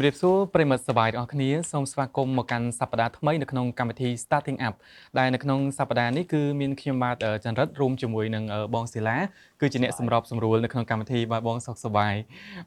ជម្រាបសួរប្រិមត្តសប្បាយទាំងអស់គ្នាសូមស្វាគមន៍មកកាន់សប្តាហ៍ថ្មីនៅក្នុងកម្មវិធី Starting Up ដែលនៅក្នុងសប្តាហ៍នេះគឺមានខ្ញុំបាទអឺចន្ទរិតរួមជាមួយនឹងអឺបងសិលាគឺជាអ្នកសម្របសម្រួលនៅក្នុងកម្មវិធីបាទបងសុខសប្បាយ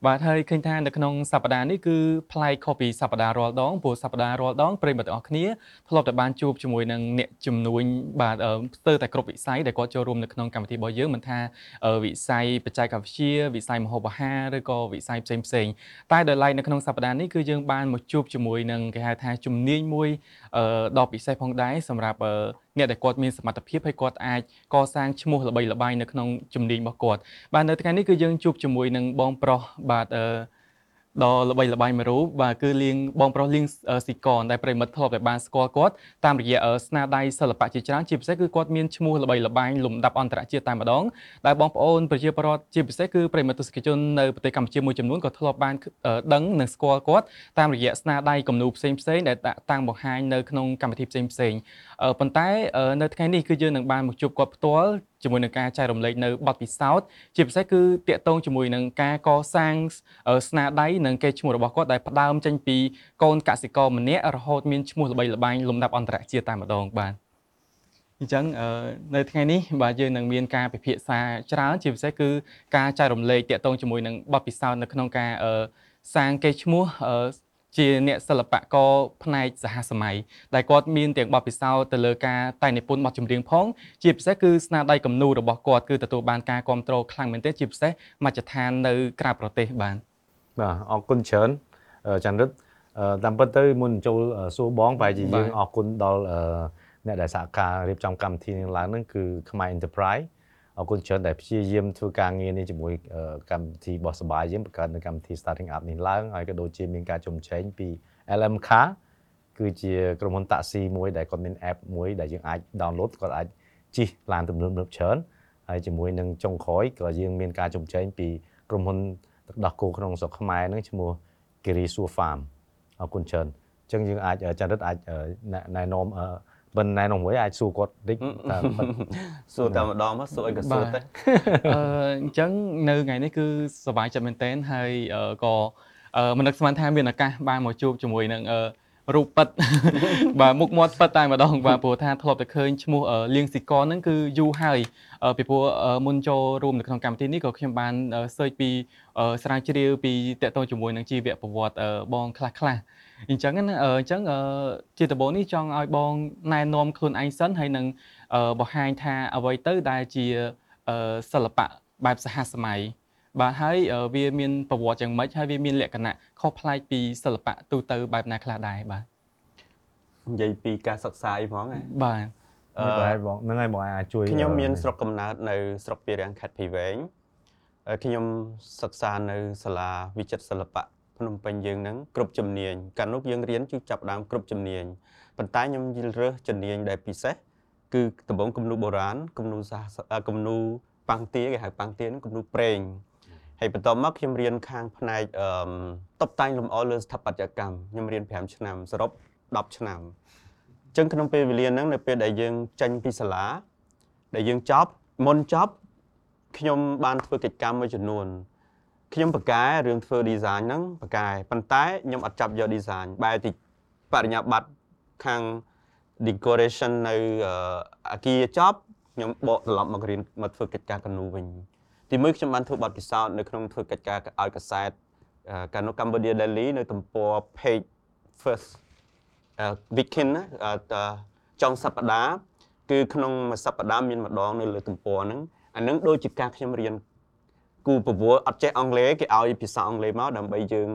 បាទហើយឃើញថានៅក្នុងសប្តាហ៍នេះគឺប្លែកខុសពីសប្តាហ៍រាល់ដងព្រោះសប្តាហ៍រាល់ដងប្រិមត្តទាំងអស់គ្នាធ្លាប់តែបានជួបជាមួយនឹងអ្នកជំនួញបាទអឺស្ទើរតែគ្រប់វិស័យដែលគាត់ចូលរួមនៅក្នុងកម្មវិធីរបស់យើងមិនថាអឺវិស័យបច្ចេកវិទ្យាវិស័យម្ហូបអាហារឬក៏វិស័យផ្សេងផ្សេងៗតែដោយឡែកនៅក្នុងសប្តាហ៍នេះគឺយើងបានមកជួបជាមួយនឹងគេហៅថាជំនាញមួយអឺដ៏ពិសេសផងដែរសម្រាប់អឺអ្នកដែលគាត់មានសមត្ថភាពហើយគាត់អាចកសាងឈ្មោះល្បីល្បាញនៅក្នុងជំនាញរបស់គាត់បាទនៅថ្ងៃនេះគឺយើងជួបជាមួយនឹងបងប្រុសបាទអឺ ដ៏ល្បីល្បាញមួយរូបបាទគឺលៀងបងប្រុសលៀងអឺស៊ីកនដែលប្រិមិត្តធ្លាប់តែបានស្គាល់គាត់តាមរយៈអឺស្នាដៃសិល្បៈជាច្រើនជាពិសេសគឺគាត់មានឈ្មោះល្បីល្បាញលំដាប់អន្តរជាតិតែម្ដងដែលបងប្អូនប្រជាពលរដ្ឋជាពិសេសគឺប្រិមិត្តទស្សនិកជននៅប្រទេសកម្ពុជាមួយចំនួនក៏ធ្លាប់បានអឺដឹងនិងស្គាល់គាត់តាមរយៈស្នាដៃគំនូរផ្សេងផ្សេងៗដែលដាក់តាំងបង្ហាញនៅក្នុងកម្មវិធីផ្សេងផ្សេងៗអឺប៉ុន្តែអឺនៅថ្ងៃនេះគឺយើងនឹងបានមកជួបគាត់ផ្ទាល់ជាមួយនឹងការចែករំលែកនៅបទពិសោធន៍ជាពិសេសគឺតាក់ទងជាមួយនឹងការកសាងអឺស្នាដៃនិងកេរ្តិ៍ឈ្មោះរបស់គាត់ដែលផ្ដើមចេញពីកូនកសិករម្នាក់រហូតមានឈ្មោះល្បីល្បាញលំដាប់អន្តរជាតិតែម្ដងបាទអញ្ចឹងអឺនៅថ្ងៃនេះបាទយើងនឹងមានការពិភាក្សាច្រើនជាពិសេសគឺការចែករំលែកតាក់ទងជាមួយនឹងបទពិសោធន៍នៅក្នុងការអឺសាងកេរ្តិ៍ឈ្មោះអឺ ជាអ្នកសិល្បករផ្នែកសហសម័យដែលគាត់មានទាំងបទពិសោធន៍ទៅលើការតែងនិពន្ធបទចម្រៀងផង ជាពិសេសគឺស្នាដៃគំនូររបស់គាត់គឺទទួលបានការគ្រប់គ្រងខ្លាំងមែនទែនជាពិសេសមជ្ឈដ្ឋាននៅក្រៅប្រទេសបាទបាទអរគុណច្រើនអឺចន្ទរិតអឺតាមពិតទៅមុនចូលអឺសួរបងប្រហែលជាយើងអរគុណដល់អឺអ្នកដែលសហការរៀបចំកម្មវិធីនេះឡើងហ្នឹងគឺខ្មែរ Enterprise អរគុណច្រើនដែលព្យាយាមធ្វើការងារនេះជាមួយអឺកម្មវិធីរបស់សបាយយើងបង្កើតនៅកម្មវិធី Starting Up នេះឡើងហើយក៏ដូចជាមានការជំរុញពី LM Car គឺជាក្រុមហ៊ុនតាក់ស៊ីមួយដែលគាត់មាន app មួយដែលយើងអាច download គាត់អាចជិះឡានទំនើបៗច្រើនហើយជាមួយនឹងចុងក្រោយក៏យើងមានការជំរុញពីក្រុមហ៊ុនទឹកដោះគោក្នុងស្រុកខ្មែរហ្នឹងឈ្មោះ Giri Sur Farm អរគុណច្រើនអញ្ចឹងយើងអាចចរិតអាចណែ ណែនាំអឺមិនណែនាំមួយអាចសួរគាត់តិចតែប៉ុន្តែសួរតែម្ដងមកសួរអីក៏សួរទៅអឺអញ្ចឹងនៅថ្ងៃនេះគឺសប្បាយចិត្តមែនទែនហើយអឺក៏អឺមិននឹកស្មានថាមានឱកាសបានមកជួបជាមួយនឹងអឺរូបពិតបាទមុខមាត់ពិតតែម្ដងបាទព្រោះថាធ្លាប់តែឃើញឈ្មោះអឺលៀងស៊ីកនហ្នឹងគឺយូរហើយអឺពីព្រោះអឺមុនចូលរួមនៅក្នុងកម្មវិធីនេះក៏ខ្ញុំបានអឺ search ពីអឺស្រាវជ្រាវពីតកតងជាមួយនឹងជីវប្រវត្តិអឺបងខ្លះខ្លះៗ អញ្ចឹងណាអឺអញ្ចឹងអឺជាដំបូងនេះចង់ឲ្យបងណែនាំខ្លួនឯងសិនហើយនឹងអឺបង្ហាញថាអ្វីទៅដែលជាអឺសិល្បៈបែបសហសម័យបាទហើយអឺវាមានប្រវត្តិយ៉ាងម៉េចហើយវាមានលក្ខណៈខុសប្លែកពីសិល្បៈទូទៅបែបណាខ្លះដែរបាទនិយាយពីការសិក្សាអីហ្មងហ៎បាទអឺប្រហែលបងហ្នឹងហើយបងអាចជួយខ្ញុំមានអឺស្រុកកំណើតនៅស្រុកពីរាំងខេត្តភីវែងហើយខ្ញុំសិក្សានៅសាលាវិចិត្រសិល្បៈ ភ្នំពេញយើងហ្នឹងគ្រប់ជំនាញកាលនោះយើងរៀនគឺចាប់ផ្ដើមគ្រប់ជំនាញប៉ុន្តែខ្ញុំយល់រើសជំនាញដែលពិសេសគឺដំបងគំនូរបុរាណគំនូរសាសអឺគំនូរប៉ាំងទាគេហៅប៉ាំងទាហ្នឹងគំនូរប្រេងហើយបន្ទាប់មកខ្ញុំរៀនខាងផ្នែកអឺតុបតែងលម្អលើស្ថាបត្យកម្មខ្ញុំរៀន5ឆ្នាំសរុប10ឆ្នាំអញ្ចឹងក្នុងពេលវេលាហ្នឹងនៅពេលដែលយើងចេញពីសាលាដែលយើងចប់មុនចប់ខ្ញុំបានធ្វើកិច្ចកម្មមួយចំនួន ខ្ញុំបកកែរឿងធ្វើ design ហ្នឹងបកកែប៉ុន្តែខ្ញុំអត់ចាប់យក design បែរទីបរិញ្ញាបត្រខាង decoration នៅអឺអាគារចប់ខ្ញុំបកត្រឡប់មករៀនមកធ្វើកិច្ចការកណ្នូវិញទីមួយខ្ញុំបានធ្វើបទពិសោធន៍នៅក្នុងធ្វើកិច្ចការឲ្យកសែតអឺកាលនោះ Cambodia Daily នៅទំព័រ page first អឺ weekend ណាអឺតើចុងសប្តាហ៍គឺក្នុងមួយសប្តាហ៍មានម្ដងនៅលើទំព័រហ្នឹងអាហ្នឹងដូចជាការខ្ញុំរៀន គូប្រវល់អត់ចេះអង់គ្លេសគេឲ្យភាសាអង់គ្លេសមកដើម្បីយើង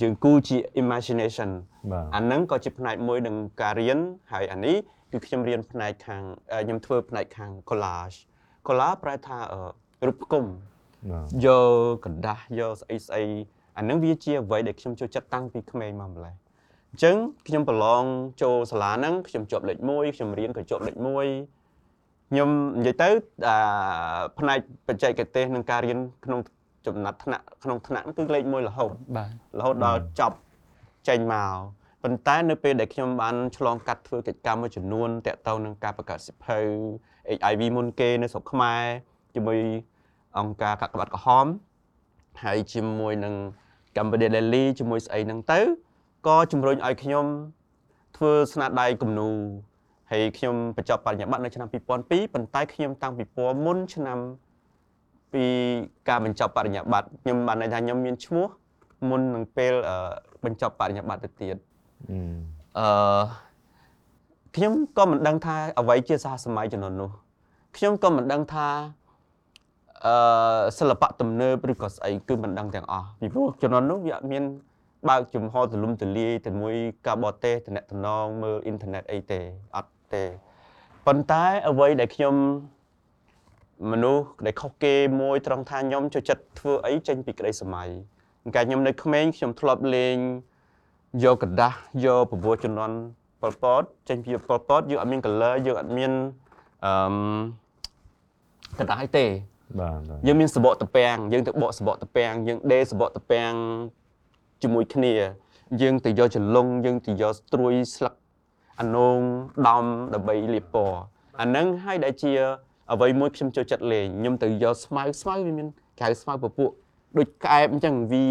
យើងគូជា imagination បាទ អាហ្នឹងក៏ជាផ្នែកមួយនឹងការរៀនហើយអានេះគឺខ្ញុំរៀនផ្នែកខាងអឺខ្ញុំធ្វើផ្នែកខាង collage collage ប្រែថាអឺរូបផ្គុំ បាទ យកกระดาษយកស្អីស្អីអាហ្នឹងវាជាអ្វីដែលខ្ញុំចូលចិត្តតាំងពីក្មេងមកម្ល៉េះអញ្ចឹងខ្ញុំប្រឡងចូលសាលាហ្នឹងខ្ញុំជាប់លេខ1ខ្ញុំរៀនក៏ជាប់លេខ1 ខ្ញុំនិយាយទៅអាផ្នែកបច្ចេកទេសនិងការរៀនក្នុងចំណាត់ថ្នាក់ក្នុងថ្នាក់ហ្នឹងគឺលេខ1រហូតបាទរហូតដល់ចប់ចេញមកប៉ុន្តែនៅពេលដែលខ្ញុំបានឆ្លងកាត់ធ្វើកិច្ចកម្មមួយចំនួនតាក់ទងនឹងការបង្កើតសិភៅ HIV មុនគេនៅស្រុកខ្មែរជាមួយអង្គការកាកបាទក្រហមហើយជាមួយនឹងកម្ពុជា Daily ជាមួយស្អីហ្នឹងទៅក៏ជំរុញឲ្យខ្ញុំធ្វើស្នាដៃគំនូរ ហើយខ្ញុំបញ្ចប់បរិញ្ញាបត្រនៅឆ្នាំ2002ប៉ុន្តែខ្ញុំតាំងពីពណ៌មុនឆ្នាំពីការបញ្ចប់បរិញ្ញាបត្រខ្ញុំបានន័យថាខ្ញុំមានឈ្មោះមុននឹងពេលអឺបញ្ចប់បរិញ្ញាបត្រទៅទៀត Ừ. អឺខ្ញុំក៏មិនដឹងថាអ្វីជាសហសម័យជំនាន់នោះខ្ញុំក៏មិនដឹងថាអឺសិល្បៈទំនើបឬក៏ស្អីគឺមិនដឹងទាំងអស់ពីព្រោះជំនាន់នោះវាអត់មានបើកចំហទូលំទូលាយទៅមួយការបរទេសតំណតំណងមើលអ៊ីនធឺណិតអីទេអត់ ទេប៉ុន្តែអ្វីដែលខ្ញុំមនុស្សដែលខុសគេមួយត្រង់ថាខ្ញុំចូលចិត្តធ្វើអីចេញពីក្តីសម័យកាលខ្ញុំនៅក្មេងខ្ញុំធ្លាប់លេង យកกระดาษយកប្រពោះជំនន់ប៉ុលពតចេញពីប៉ុលពតយើងអត់មាន color យើងអត់មានអឺกระดาษអីទេ បាទបាទ យើងមានសបកតពាំងយើងទៅបកសបកតពាំងយើងដេរសបកតពាំងជាមួយគ្នា យើងទៅយកចលុងយើងទៅយកស្ត្រួយស្លឹក អានងដំដើម្បីលាបពណ៌អាហ្នឹងហើយដែលជាអ្វីមួយខ្ញុំចូលចិត្តលេងខ្ញុំទៅយកស្មៅស្មៅវាមានកៅស្មៅពពួកដូចក្អែបអញ្ចឹងវា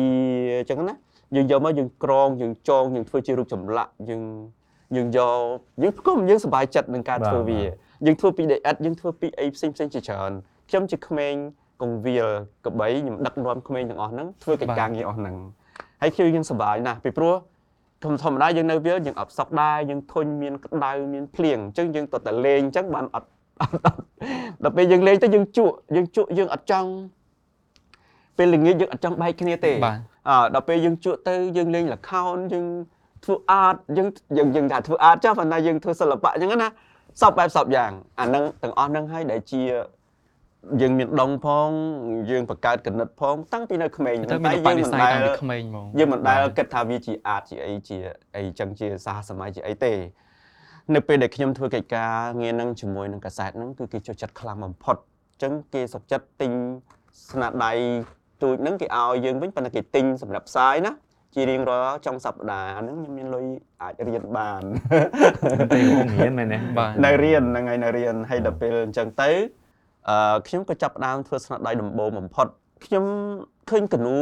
អញ្ចឹងណាយើងយកមកយើងក្រងយើងចងយើងធ្វើជារូបចម្លាក់យើងយើងយកយើងផ្គុំយើងសប្បាយចិត្តនឹងការធ្វើវាយើងធ្វើពីដីឥដ្ឋយើងធ្វើពីអីផ្សេងផ្សេងៗជាច្រើនខ្ញុំជាក្មេងកងវាលកបីខ្ញុំដឹកនាំក្មេងទាំងអស់ហ្នឹងធ្វើកិច្ចការងារអស់ហ្នឹងហើយខ្ញុំយើងសប្បាយណាស់ពីព្រោះ ធម្មធម្មតាយើងនៅវាលយើងអត់សក់ដែរយើងធុញមានក្តៅមានភ្លៀងអញ្ចឹងយើងទៅតែលេងអញ្ចឹងបានអត់អត់អត់ដល់ពេលយើងលេងទៅយើងជក់យើងជក់យើងអត់ចង់ពេលល្ងាចយើងអត់ចង់បែកគ្នាទេបាទអើដល់ពេលយើងជក់ទៅយើងលេងល្ខោនយើងធ្វើអាតយើងយើងយើងថាធ្វើអាតចុះប៉ុន្តែយើងធ្វើសិល្បៈអញ្ចឹងណាសពបែបសពយ៉ាងអាហ្នឹងទាំងអស់ហ្នឹងហើយដែលជា យើងមានដងផងយើងបង្កើតកណិតផងតាំងពីនៅក្មេងទៅមានបដិស័យតាំងពីក្មេងហ្មងយើងមិនដែលគិតថាវាជាអាតជាអីជាអីចឹងជាសហសម័យជាអីទេនៅពេលដែលខ្ញុំធ្វើកិច្ចការងារហ្នឹងជាមួយនឹងកាសែតហ្នឹងគឺគេចូលចិត្តខ្លាំងបំផុតអញ្ចឹងគេសុខចិត្តទិញស្នាដៃទូចហ្នឹងគេឲ្យយើងវិញប៉ុន្តែគេទិញសម្រាប់ផ្សាយណាជារៀងរាល់ចុងសប្តាហ៍អាហ្នឹងខ្ញុំមានលុយអាចរៀនបានតែខ្ញុំរៀនមែនទេបាទនៅរៀនហ្នឹងហើយនៅរៀនហើយដល់ពេលអញ្ចឹងទៅ អឺខ្ញុំក៏ចាប់ផ្ដើមធ្វើស្នាដៃដំបូងបំផុតខ្ញុំឃើញកនូ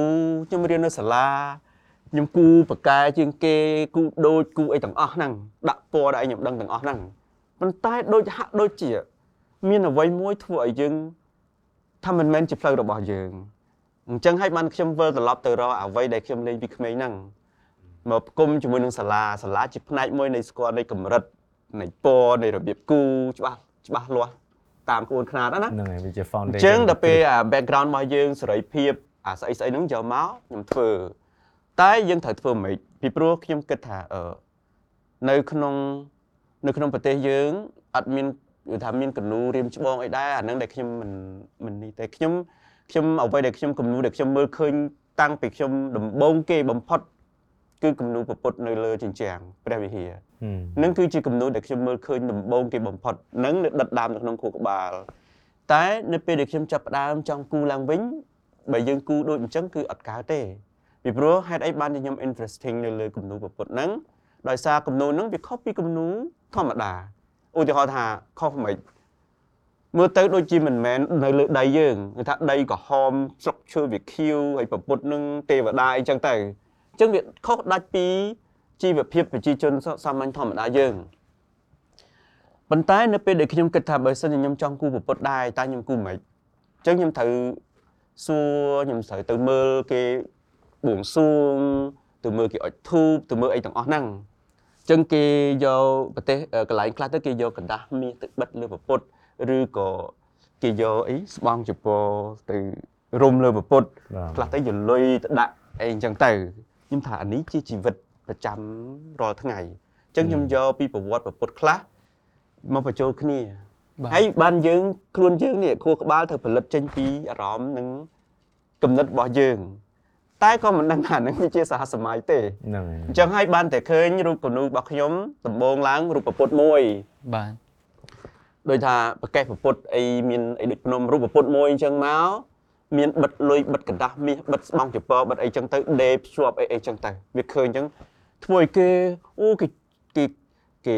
ខ្ញុំរៀននៅសាលាខ្ញុំគូបកែជាងគេគូដូចគូអីទាំងអស់ហ្នឹងដាក់ពណ៌ដែលខ្ញុំដឹងទាំងអស់ហ្នឹងប៉ុន្តែដូចហាក់ដូចជា មានអ្វីមួយធ្វើឲ្យយើងថាមិនមែនជាផ្លូវរបស់យើងអញ្ចឹងហើយបានខ្ញុំវិលត្រឡប់ទៅរកអ្វីដែលខ្ញុំលេងពីក្មេងហ្នឹងមកផ្គុំជាមួយនឹងសាលាសាលាជាផ្នែកមួយនៃស្គាល់នៃកម្រិតនៃពណ៌នៃរបៀបគូច្បាស់ច្បាស់លាស់ តាមក្បួនខ្នាតណាហ្នឹងហើយវាជាអ foundation ញ្ចឹងដល់ពេលអា background របស់យើងសេរីភាពអាស្អីស្អីហ្នឹងយកមកខ្ញុំធ្វើតែយើងត្រូវធ្វើមិនពីព្រោះខ្ញុំគិតថាអឺនៅក្នុងនៅក្នុងប្រទេសយើងអត់មានគឺថាមានកនូរៀមច្បងអីដែរអាហ្នឹងដែលខ្ញុំមិនមិននេះទេខ្ញុំខ្ញុំអ្វីដែលខ្ញុំគំនូដែលខ្ញុំមើលឃើញតាំងពីខ្ញុំដំបូងគេបំផុត គឺគំនូប្រពុតនៅលើជញ្ជាំងព្រះវិហារហឹមនឹងគឺជាគំនូរដែលខ្ញុំមើលឃើញដំបូងគេបំផុតនឹងនៅដិតដាមនៅក្នុងខួរក្បាល តែនៅពេលដែលខ្ញុំចាប់ផ្ដើមចង់គូឡើងវិញបើយើងគូដូចអញ្ចឹងគឺអត់កើតទេពីព្រោះហេតុអីបានជាខ្ញុំ interesting នៅលើគំនូរប្រពុតហ្នឹងដោយសារគំនូរហ្នឹងវាខុសពីគំនូរធម្មតាឧទាហរណ៍ថាខុសមិនមើលទៅដូចជាមិនមែននៅលើដីយើងគឺថាដីក្រហមស្រុកឈើវាខៀវហើយប្រពុតនឹងទេវតាអីចឹងទៅអញ្ចឹងវាខុសដាច់ពីជីវភាពប្រជាជនសាមញ្ញធម្មតាយើងប៉ុន្តែនៅពេលដែលខ្ញុំគិតថាបើសិនជាខ្ញុំចង់គូប្រពុតដែរតើខ្ញុំគូមិនអញ្ចឹងខ្ញុំត្រូវសួរខ្ញុំត្រូវទៅមើលគេបួងសួងទៅមើលគេអុជធូបទៅមើលអីទាំងអស់ហ្នឹងអញ្ចឹងគេយកប្រទេសអឺកន្លែងខ្លះទៅគេយកกระดาษមាសទៅបិទលើប្រពុតឬក៏គេយកអីស្បង់ចពរទៅរុំលើប្រពុត បាទ ខ្លះទៅយកលុយទៅដាក់អីអញ្ចឹងទៅ ខ្ញុំថាអានេះជាជីវិតប្រចាំរាល់ថ្ងៃអញ្ចឹងខ្ញុំយកពីប្រវត្តិប្រពុតខ្លះមកបញ្ចូលគ្នាបាទហើយបានយើងខ្លួនយើងនេះខួរក្បាលត្រូវផលិតចេញពីអារម្មណ៍និងគំនិតរបស់យើង តែក៏មិនដឹងថានឹងវាជាសហសម័យទេហ្នឹងហើយអញ្ចឹងហើយបានតែឃើញរូបគំនូររបស់ខ្ញុំដំបូងឡើងរូបប្រពុតមួយបាទដោយថាប្រកេះប្រពុតអីមានអីដូចភ្នំរូបប្រពុតមួយអញ្ចឹងមក មានបិទលុយបិទกระดาษមាសបិទស្បង់ចពរបិទអីចឹងទៅដេភ្ជាប់អីអីចឹងទៅវាឃើញអញ្ចឹងធ្វើឲ្យគេអូគេគេគេ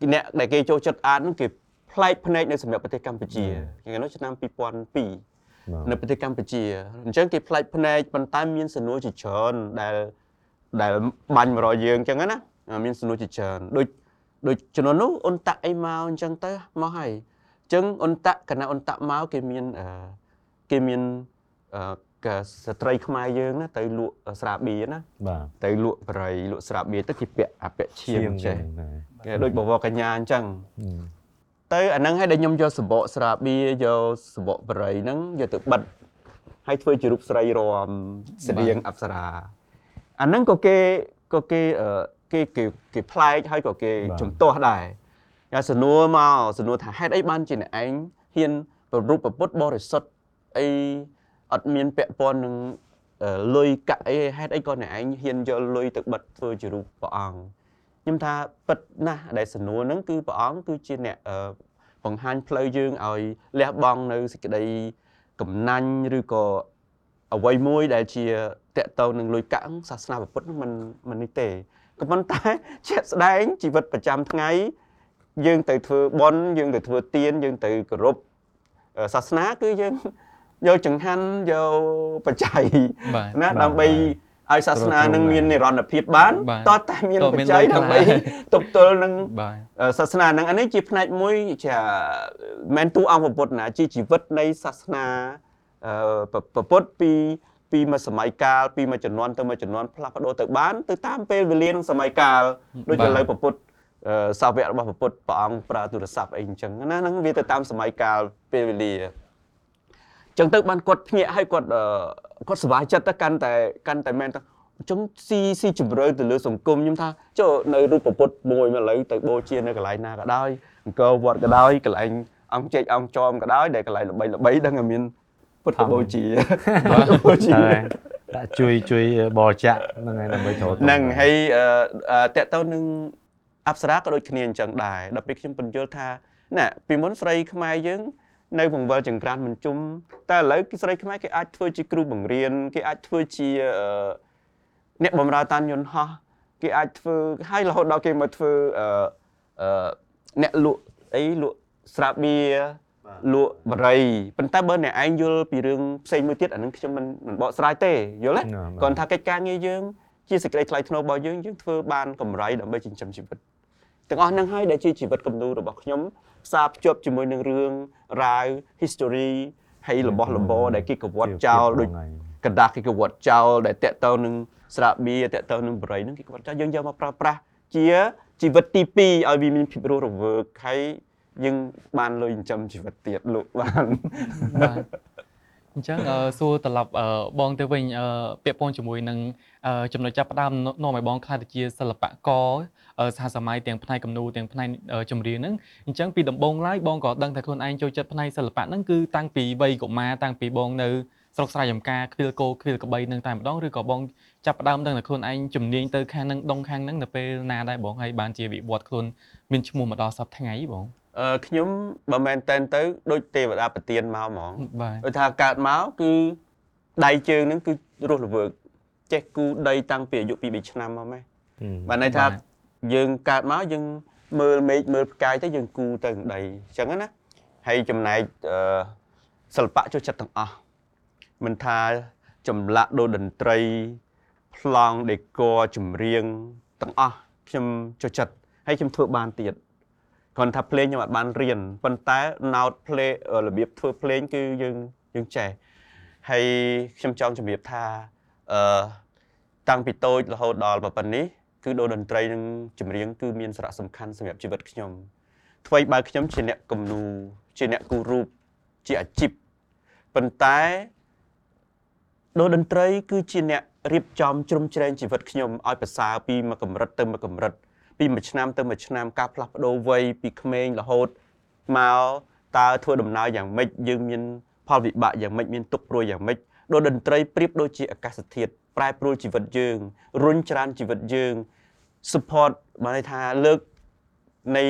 គេអ្នកដែលគេចូលចិត្តអានហ្នឹងគេប្លែកភ្នែកនៅសម្រាប់ប្រទេសកម្ពុជាគេនោះឆ្នាំ2002 បាទ នៅប្រទេសកម្ពុជាអញ្ចឹងគេផ្លាច់ភ្នែកប៉ុន្តែមានសំណួរជាច្រើនដែលដែលបាញ់មករកយើងអញ្ចឹងណាមានសំណួរជាច្រើនដូចដូចជំនាន់នោះអ៊ុនតាក់អីមកអញ្ចឹងទៅមកហើយអញ្ចឹងអ៊ុនតាក់កណាអ៊ុនតាក់មកគេមានអឺ គេមានអឺកស្ត្រីខ្មែរយើងណាទៅលក់ស្រាបៀរណាបាទទៅលក់បរិយលក់ស្រាបៀរទៅគេពាក់អាពាក់ឈៀងចេះហ្នឹងគេដូចបវរកញ្ញាអញ្ចឹងហឹមទៅអាហ្នឹងឲ្យដែលខ្ញុំយកសបកស្រាបៀរយកសបកបរិយហ្នឹងយកទៅបិទហើយធ្វើជារូបស្រីរំស្រៀងអប្សរាអាហ្នឹងក៏គេក៏គេអឺគេគេគេប្លែកហើយក៏គេជំទាស់ដែរយ៉ាសំណួរមកសំណួរថាហេតុអីបានជាអ្នកឯងហ៊ានប្ររូបប្រពុតបរិសុទ្ធ អីអត់មានពាក់ព័ន្ធនឹងលុយកាក់អីហេតុអីក៏អ្នកឯងហ៊ានយកលុយទៅបិទធ្វើជារូបព្រះអង្គខ្ញុំថាពិតណាស់ដែលសំណួរហ្នឹងគឺព្រះអង្គគឺជាអ្នកបង្ហាញផ្លូវយើងឲ្យលះបង់នៅសេចក្តីកំណាញ់ឬក៏អ្វីមួយដែលជាតកតទៅនឹងលុយកាក់សាសនាពុទ្ធមិនមិននេះទេក៏ប៉ុន្តែជាក់ស្ដែងជីវិតប្រចាំថ្ងៃយើងទៅធ្វើបន់យើងទៅធ្វើទានយើងទៅគោរពសាសនាគឺយើង យកចង្ហាន់យកបច្ច័យបាទណាបាទដើម្បីឲ្យសាសនានឹងទ្រទ្រង់មាននិរន្តរភាពបានបាទតើតែមានតើបមានច្ច័យលុយខ្លះដើម្បីទប់ទល់នឹងបាទអឺសាសនានឹងអានេះជាផ្នែកមួយជាមិនទូអង្គពុទ្ធណាជាជីវិតនៃសាសនាអឺពពុទ្ធពីពីមួយសម័យកាលពីមួយជំនាន់ទៅមួយជំនាន់ផ្លាស់ប្ដូរទៅបានទៅតាមពេលវេលានិងសម័យកាលដូចបាទឥឡូវពពុទ្ធអឺសាវករបស់ពពុទ្ធព្រះអង្គប្រើទូរស័ព្ទអីអញ្ចឹងណាហ្នឹងវាទៅតាមសម័យកាលពេលវេលា ចឹងទៅបានគាត់ភ្ញាក់ឲ្យគាត់អឺគាត់សប្បាយចិត្តទៅកាន់តែកាន់តែមែនទៅអញ្ចឹងស៊ីស៊ីជម្រៅទៅលើសង្គមខ្ញុំថាចុះនៅរូបពុទ្ធមួយមកឥឡូវទៅបូជានៅកន្លែងណាក៏ដោយអង្គរវត្តក៏ដោយកន្លែងអង្គជែកអង្គចោមក៏ដោយដែលកន្លែងល្បីល្បីដឹងតែមានពុទ្ធបូជាបូជាហើយដាក់ជួយជួយបរិច្ចាគហ្នឹងហើយដើម្បីចូលហ្នឹងហើយអឺអឺតកទៅនឹងអប្សរាក៏ដូចគ្នាអញ្ចឹងដែរដល់ពេលខ្ញុំបញ្យល់ថាណែពីមុនស្រីខ្មែរយើង នៅបង្វិលចង្ក្រានមិនជុំតែឥឡូវគឺស្រីខ្មែរគេអាចធ្វើជាគ្រូបង្រៀនគេអាចធ្វើជាអឺអ្នកបម្រើតានយន្តហោះគេអាចធ្វើហើយរហូតដល់គេមកធ្វើអឺអឺអ្នកលក់អីលក់ស្រាបៀរលក់បរិយប៉ុន្តែបើអ្នកឯងយល់ពីរឿងផ្សេងមួយទៀតអានឹងខ្ញុំមិនមិនបកស្រាយទេយល់ទេគាត់ថាកិច្ចការងារយើងជាសេចក្តីថ្លៃថ្នូររបស់យើងយើងធ្វើបានកម្រៃដើម្បីចិញ្ចឹមជីវិតទាំងអស់ហ្នឹងហើយដែលជាជីវិតគំនូររបស់ខ្ញុំផ្សារភ្ជាប់ជាមួយនឹងរឿង រ៉ាវ history ហើយរបស់របរដែលគេកវត្តចោលដូចกระดาษគេកវត្តចោលដែលតាក់ទងនឹងស្រាបៀរតាក់ទងនឹងបរិយហ្នឹងគេកវត្តចោលយើងយកមកប្រើប្រាស់ជាជីវិតទី2ឲ្យវាមានភាពរស់រវើកហើយយើងបានលុយចិញ្ចឹមជីវិតទៀតលោកបាន បាទអញ្ចឹងអឺសួរត្រឡប់អឺបងទៅវិញអឺពាក់ព័ន្ធជាមួយនឹងអឺចំណុចចាប់ផ្ដើមនាំឲ្យបងខ្លាចទៅជាសិល្បករអឺ សហសម័យទាំងផ្នែកគំនូរទាំងផ្នែកអឺចម្រៀងហ្នឹងអញ្ចឹងពីដំបូងឡើយបងក៏ដឹងថាខ្លួនឯងចូលចិត្តផ្នែកសិល្បៈហ្នឹងគឺតាំងពីវ័យកុមារតាំងពីបងនៅស្រុកស្រែចំការខ្វៀលគោខ្វៀលក្បីនឹងតែម្ដងឬក៏បងចាប់ផ្ដើមដឹងថាខ្លួនឯងជំនាញទៅខាងហ្នឹងដងខាងហ្នឹងនៅពេលណាដែរបងហើយបានជាវិវត្តខ្លួនមានឈ្មោះមកដល់សប្តាហ៍ថ្ងៃបងអឺខ្ញុំបើមែនតែនទៅដូចទេវតាប្រទានមកហ្មងបាទដូចថាកើតមកគឺដៃជើងហ្នឹងគឺរស់រវើកចេះគូដីតាំងពីអាយុ2 3ឆ្នាំមកម៉េះបានន័យថា យើងកើតមកយើងមើលមេឃមើលផ្កាយទៅយើងគូទៅនឹងដីអញ្ចឹងណាហើយចំណែកអឺសិល្បៈចូលចិត្តទាំងអស់មិនថាចម្លាក់ដូរតន្ត្រីប្លង់ដេក័រចម្រៀងទាំងអស់ខ្ញុំចូលចិត្តហើយខ្ញុំធ្វើបានទៀតគ្រាន់ថាភ្លេងខ្ញុំអត់បានរៀនប៉ុន្តែណោតភ្លេងរបៀបធ្វើភ្លេងគឺយើងយើងចេះហើយខ្ញុំចង់ជម្រាបថាអឺតាំងពីតូចរហូតដល់ប៉ុណ្ណេះ គឺដូរតន្ត្រីនិងចម្រៀងគឺមានសារៈសំខាន់សម្រាប់ជីវិតខ្ញុំថ្មីបើខ្ញុំជាអ្នកគំនូរជាអ្នកគូររូបជាអាជីពប៉ុន្តែដូរតន្ត្រី គឺជាអ្នករៀបចំជ្រោមជ្រែងជីវិតខ្ញុំឲ្យប្រសើរពីមួយកម្រិតទៅមួយកម្រិត ពីមួយឆ្នាំទៅមួយឆ្នាំការផ្លាស់ប្ដូរវ័យពីក្មេងរហូតមកតើធ្វើដំណើរយ៉ាងម៉េចយើងមានផលវិបាកយ៉ាងម៉េចមានទុក្ខព្រួយយ៉ាងម៉េចដូចតន្ត្រីប្រៀបដូចជាអាកាសធាតុ ប្រែប្រួលជីវិតយើងរុញច្រានជីវិតយើង support បានន័យថាលើកនៃ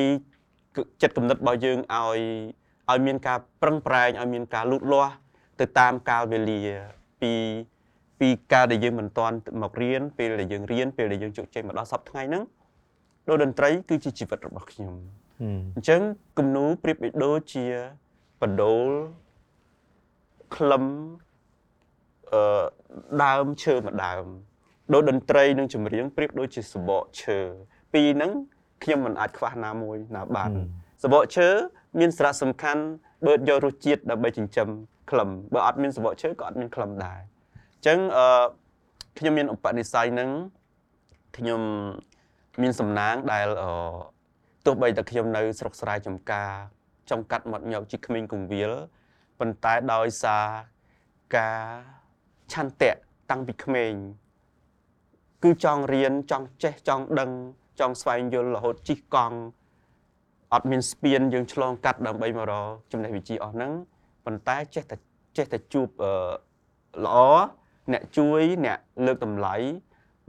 ចិត្តគំនិតរបស់យើងឲ្យឲ្យមានការប្រឹងប្រែងឲ្យមានការលូតលាស់ទៅតាមកាលវេលាពីពីការដែលយើងមិនទាន់មករៀនពេលដែលយើងរៀនពេលដែលយើងជោគជ័យមកដល់សប្តាហ៍ថ្ងៃហ្នឹងដូចតន្ត្រីគឺជាជីវិតរបស់ខ្ញុំអញ្ចឹងគំនូរប្រៀបបីដូចជាបដូលខ្លឹមអឺ ដើមឈើមួយដើមដូចតន្ត្រីនិងចម្រៀងប្រៀបដូចជាសបកឈើពីរហ្នឹងខ្ញុំមិនអាចខ្វះណាមួយណាបានសបកឈើមានសារៈសំខាន់បឺតយករសជាតិដើម្បីចិញ្ចឹមក្លឹមបើអត់មានសបកឈើក៏អត់មានក្លឹមដែរអញ្ចឹងអឺខ្ញុំមានឧបនិស្ស័យហ្នឹងខ្ញុំមានសំណាងដែលអឺទោះបីតែខ្ញុំនៅស្រុកស្រែចំការចុងកាត់មាត់ញោកជាក្មេងកងវិលប៉ុន្តែដោយសារការ ឆន្ទៈតាំងពីក្មេងគឺចង់រៀនចង់ចេះចង់ដឹងចង់ស្វែងយល់រហូតជិះកង់អត់មានស្ពានយើងឆ្លងកាត់ដើម្បីមករកចំណេះវិជ្ជាអស់ហ្នឹងប៉ុន្តែចេះតែចេះតែជួបអឺល្អអ្នកជួយអ្នកលើកតម្លៃ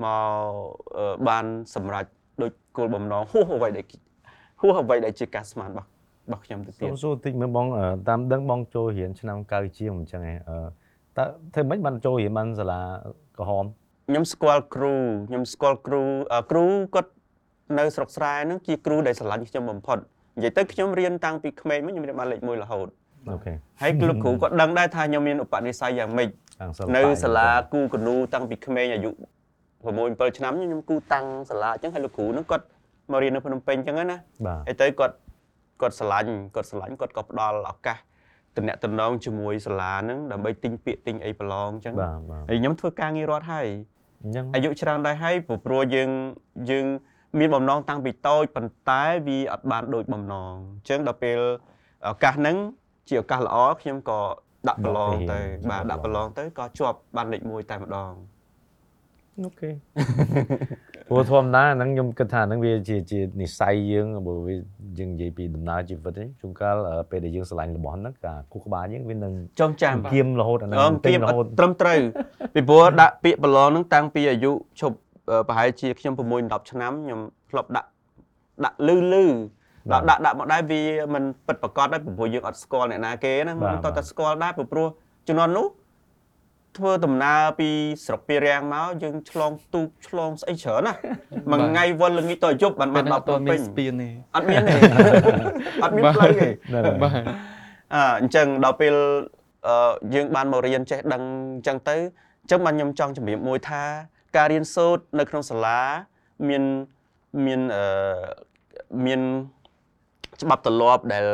មកអឺបានសម្រេចដូចគោលបំណងហួសអ្វីដែលហួសអ្វីដែលជាការស្មានរបស់របស់ខ្ញុំទៅទៀសូតមសួរតិចមើលបងអឺតាមដឹងបងចូលរៀនឆ្នាំ9ជាងអញ្ចឹងឯងអឺ តើធ្វើម៉េចបានចូលរៀនបានសាលាក្រហមខ្ញុំស្គាល់គ្រូខ្ញុំស្គាល់គ្រូអឺគ្រូគាត់នៅស្រុកស្រែហ្នឹងជាគ្រូដែលស្រឡាញ់ខ្ញុំបំផុតនិយាយទៅខ្ញុំរៀនតាំងពីក្មេងមកខ្ញុំរៀនបានលេខ1រហូតអូខេហើយលោកគ្រូគាត់ដឹងដែរថាខ្ញុំមានឧបនិស្ស័យយ៉ាងម៉េចខាងសិល្បៈនៅសាលាគូកនូតាំងពីក្មេងអាយុ6 7ឆ្នាំខ្ញុំគូតាំងសាលាអញ្ចឹងហើយលោកគ្រូហ្នឹងគាត់មករៀននៅភ្នំពេញអញ្ចឹងណាបាទហើយទៅគាត់គាត់ស្រឡាញ់គាត់ស្រឡាញ់គាត់ក៏ផ្ដល់ឱកាស តំណែងតំណងជាមួយសាលាហ្នឹងដើម្បីទិញពាក្យទិញអីប្រឡងអញ្ចឹងបាទបាទហើយខ្ញុំធ្វើការងាររដ្ឋហើយអញ្ចឹងអាយុច្រើនដែរហើយព្រោះព្រោះយើងយើងមានបំណងតាំងពីតូចប៉ុន្តែវាអត់បានដូចបំណងអញ្ចឹងដល់ពេលឱកាសហ្នឹងជាឱកាសល្អខ្ញុំក៏ដាក់ប្រឡងទៅបាទដាក់ប្រឡងទៅក៏ជាប់បានលេខ1តែម្ដងអូខេ ព្រោះធម្មតាហ្នឹងខ្ញុំគិតថាហ្នឹងវាជាជានិស័យយើងបើវាយើងនិយាយពីដំណើរជីវិតហ្នឹងជួនកាលអឺពេលដែលយើងឆ្លាញ់របស់ហ្នឹងការគូក្បាលយើងវានឹងចងចាំគៀមរហូតអាហ្នឹងអងពេគៀញមរអហូតត់ត្រឹមត្រូវពីព្រោះដាក់ពាក្យប្រឡងហ្នឹងតាំងពីអាយុឈប់អឺប្រហែលជាខ្ញុំ6 10ឆ្នាំខ្ញុំធ្លាប់ដាក់ដាក់លឺលឺដល់ដាក់ដាក់មកដែរវាមិនពិតប្រកបដែរពីព្រោះយើងអត់ស្គាល់អ្នកណាគេណាមិនតតែស្គាល់ដែរពីព្រោះជំនាន់នោះ ធ្វើដំណើរពីស្រុកពីរាំងមកយើងឆ្លងទូកឆ្លងស្អីច្រើនណាមួយថ្ងៃវល់ល្ងាចទៅយប់បានបាបាននអដល់ត់ភ្នទាំន់មាពេនញស្ពានទេអត់មានទេអត់មានផ្លូវទេហ្នឹងហើយបាទអឺអញ្ចឹងដល់ពេលអឺយើងបានមករៀនចេះដឹងអញ្ចឹងទៅអញ្ចឹងបានខ្ញុំចង់ជំរាបមួយថា ការរៀនសូត្រនៅក្នុងសាលាមានមានអឺមានច្បាប់ទម្លាប់ដែល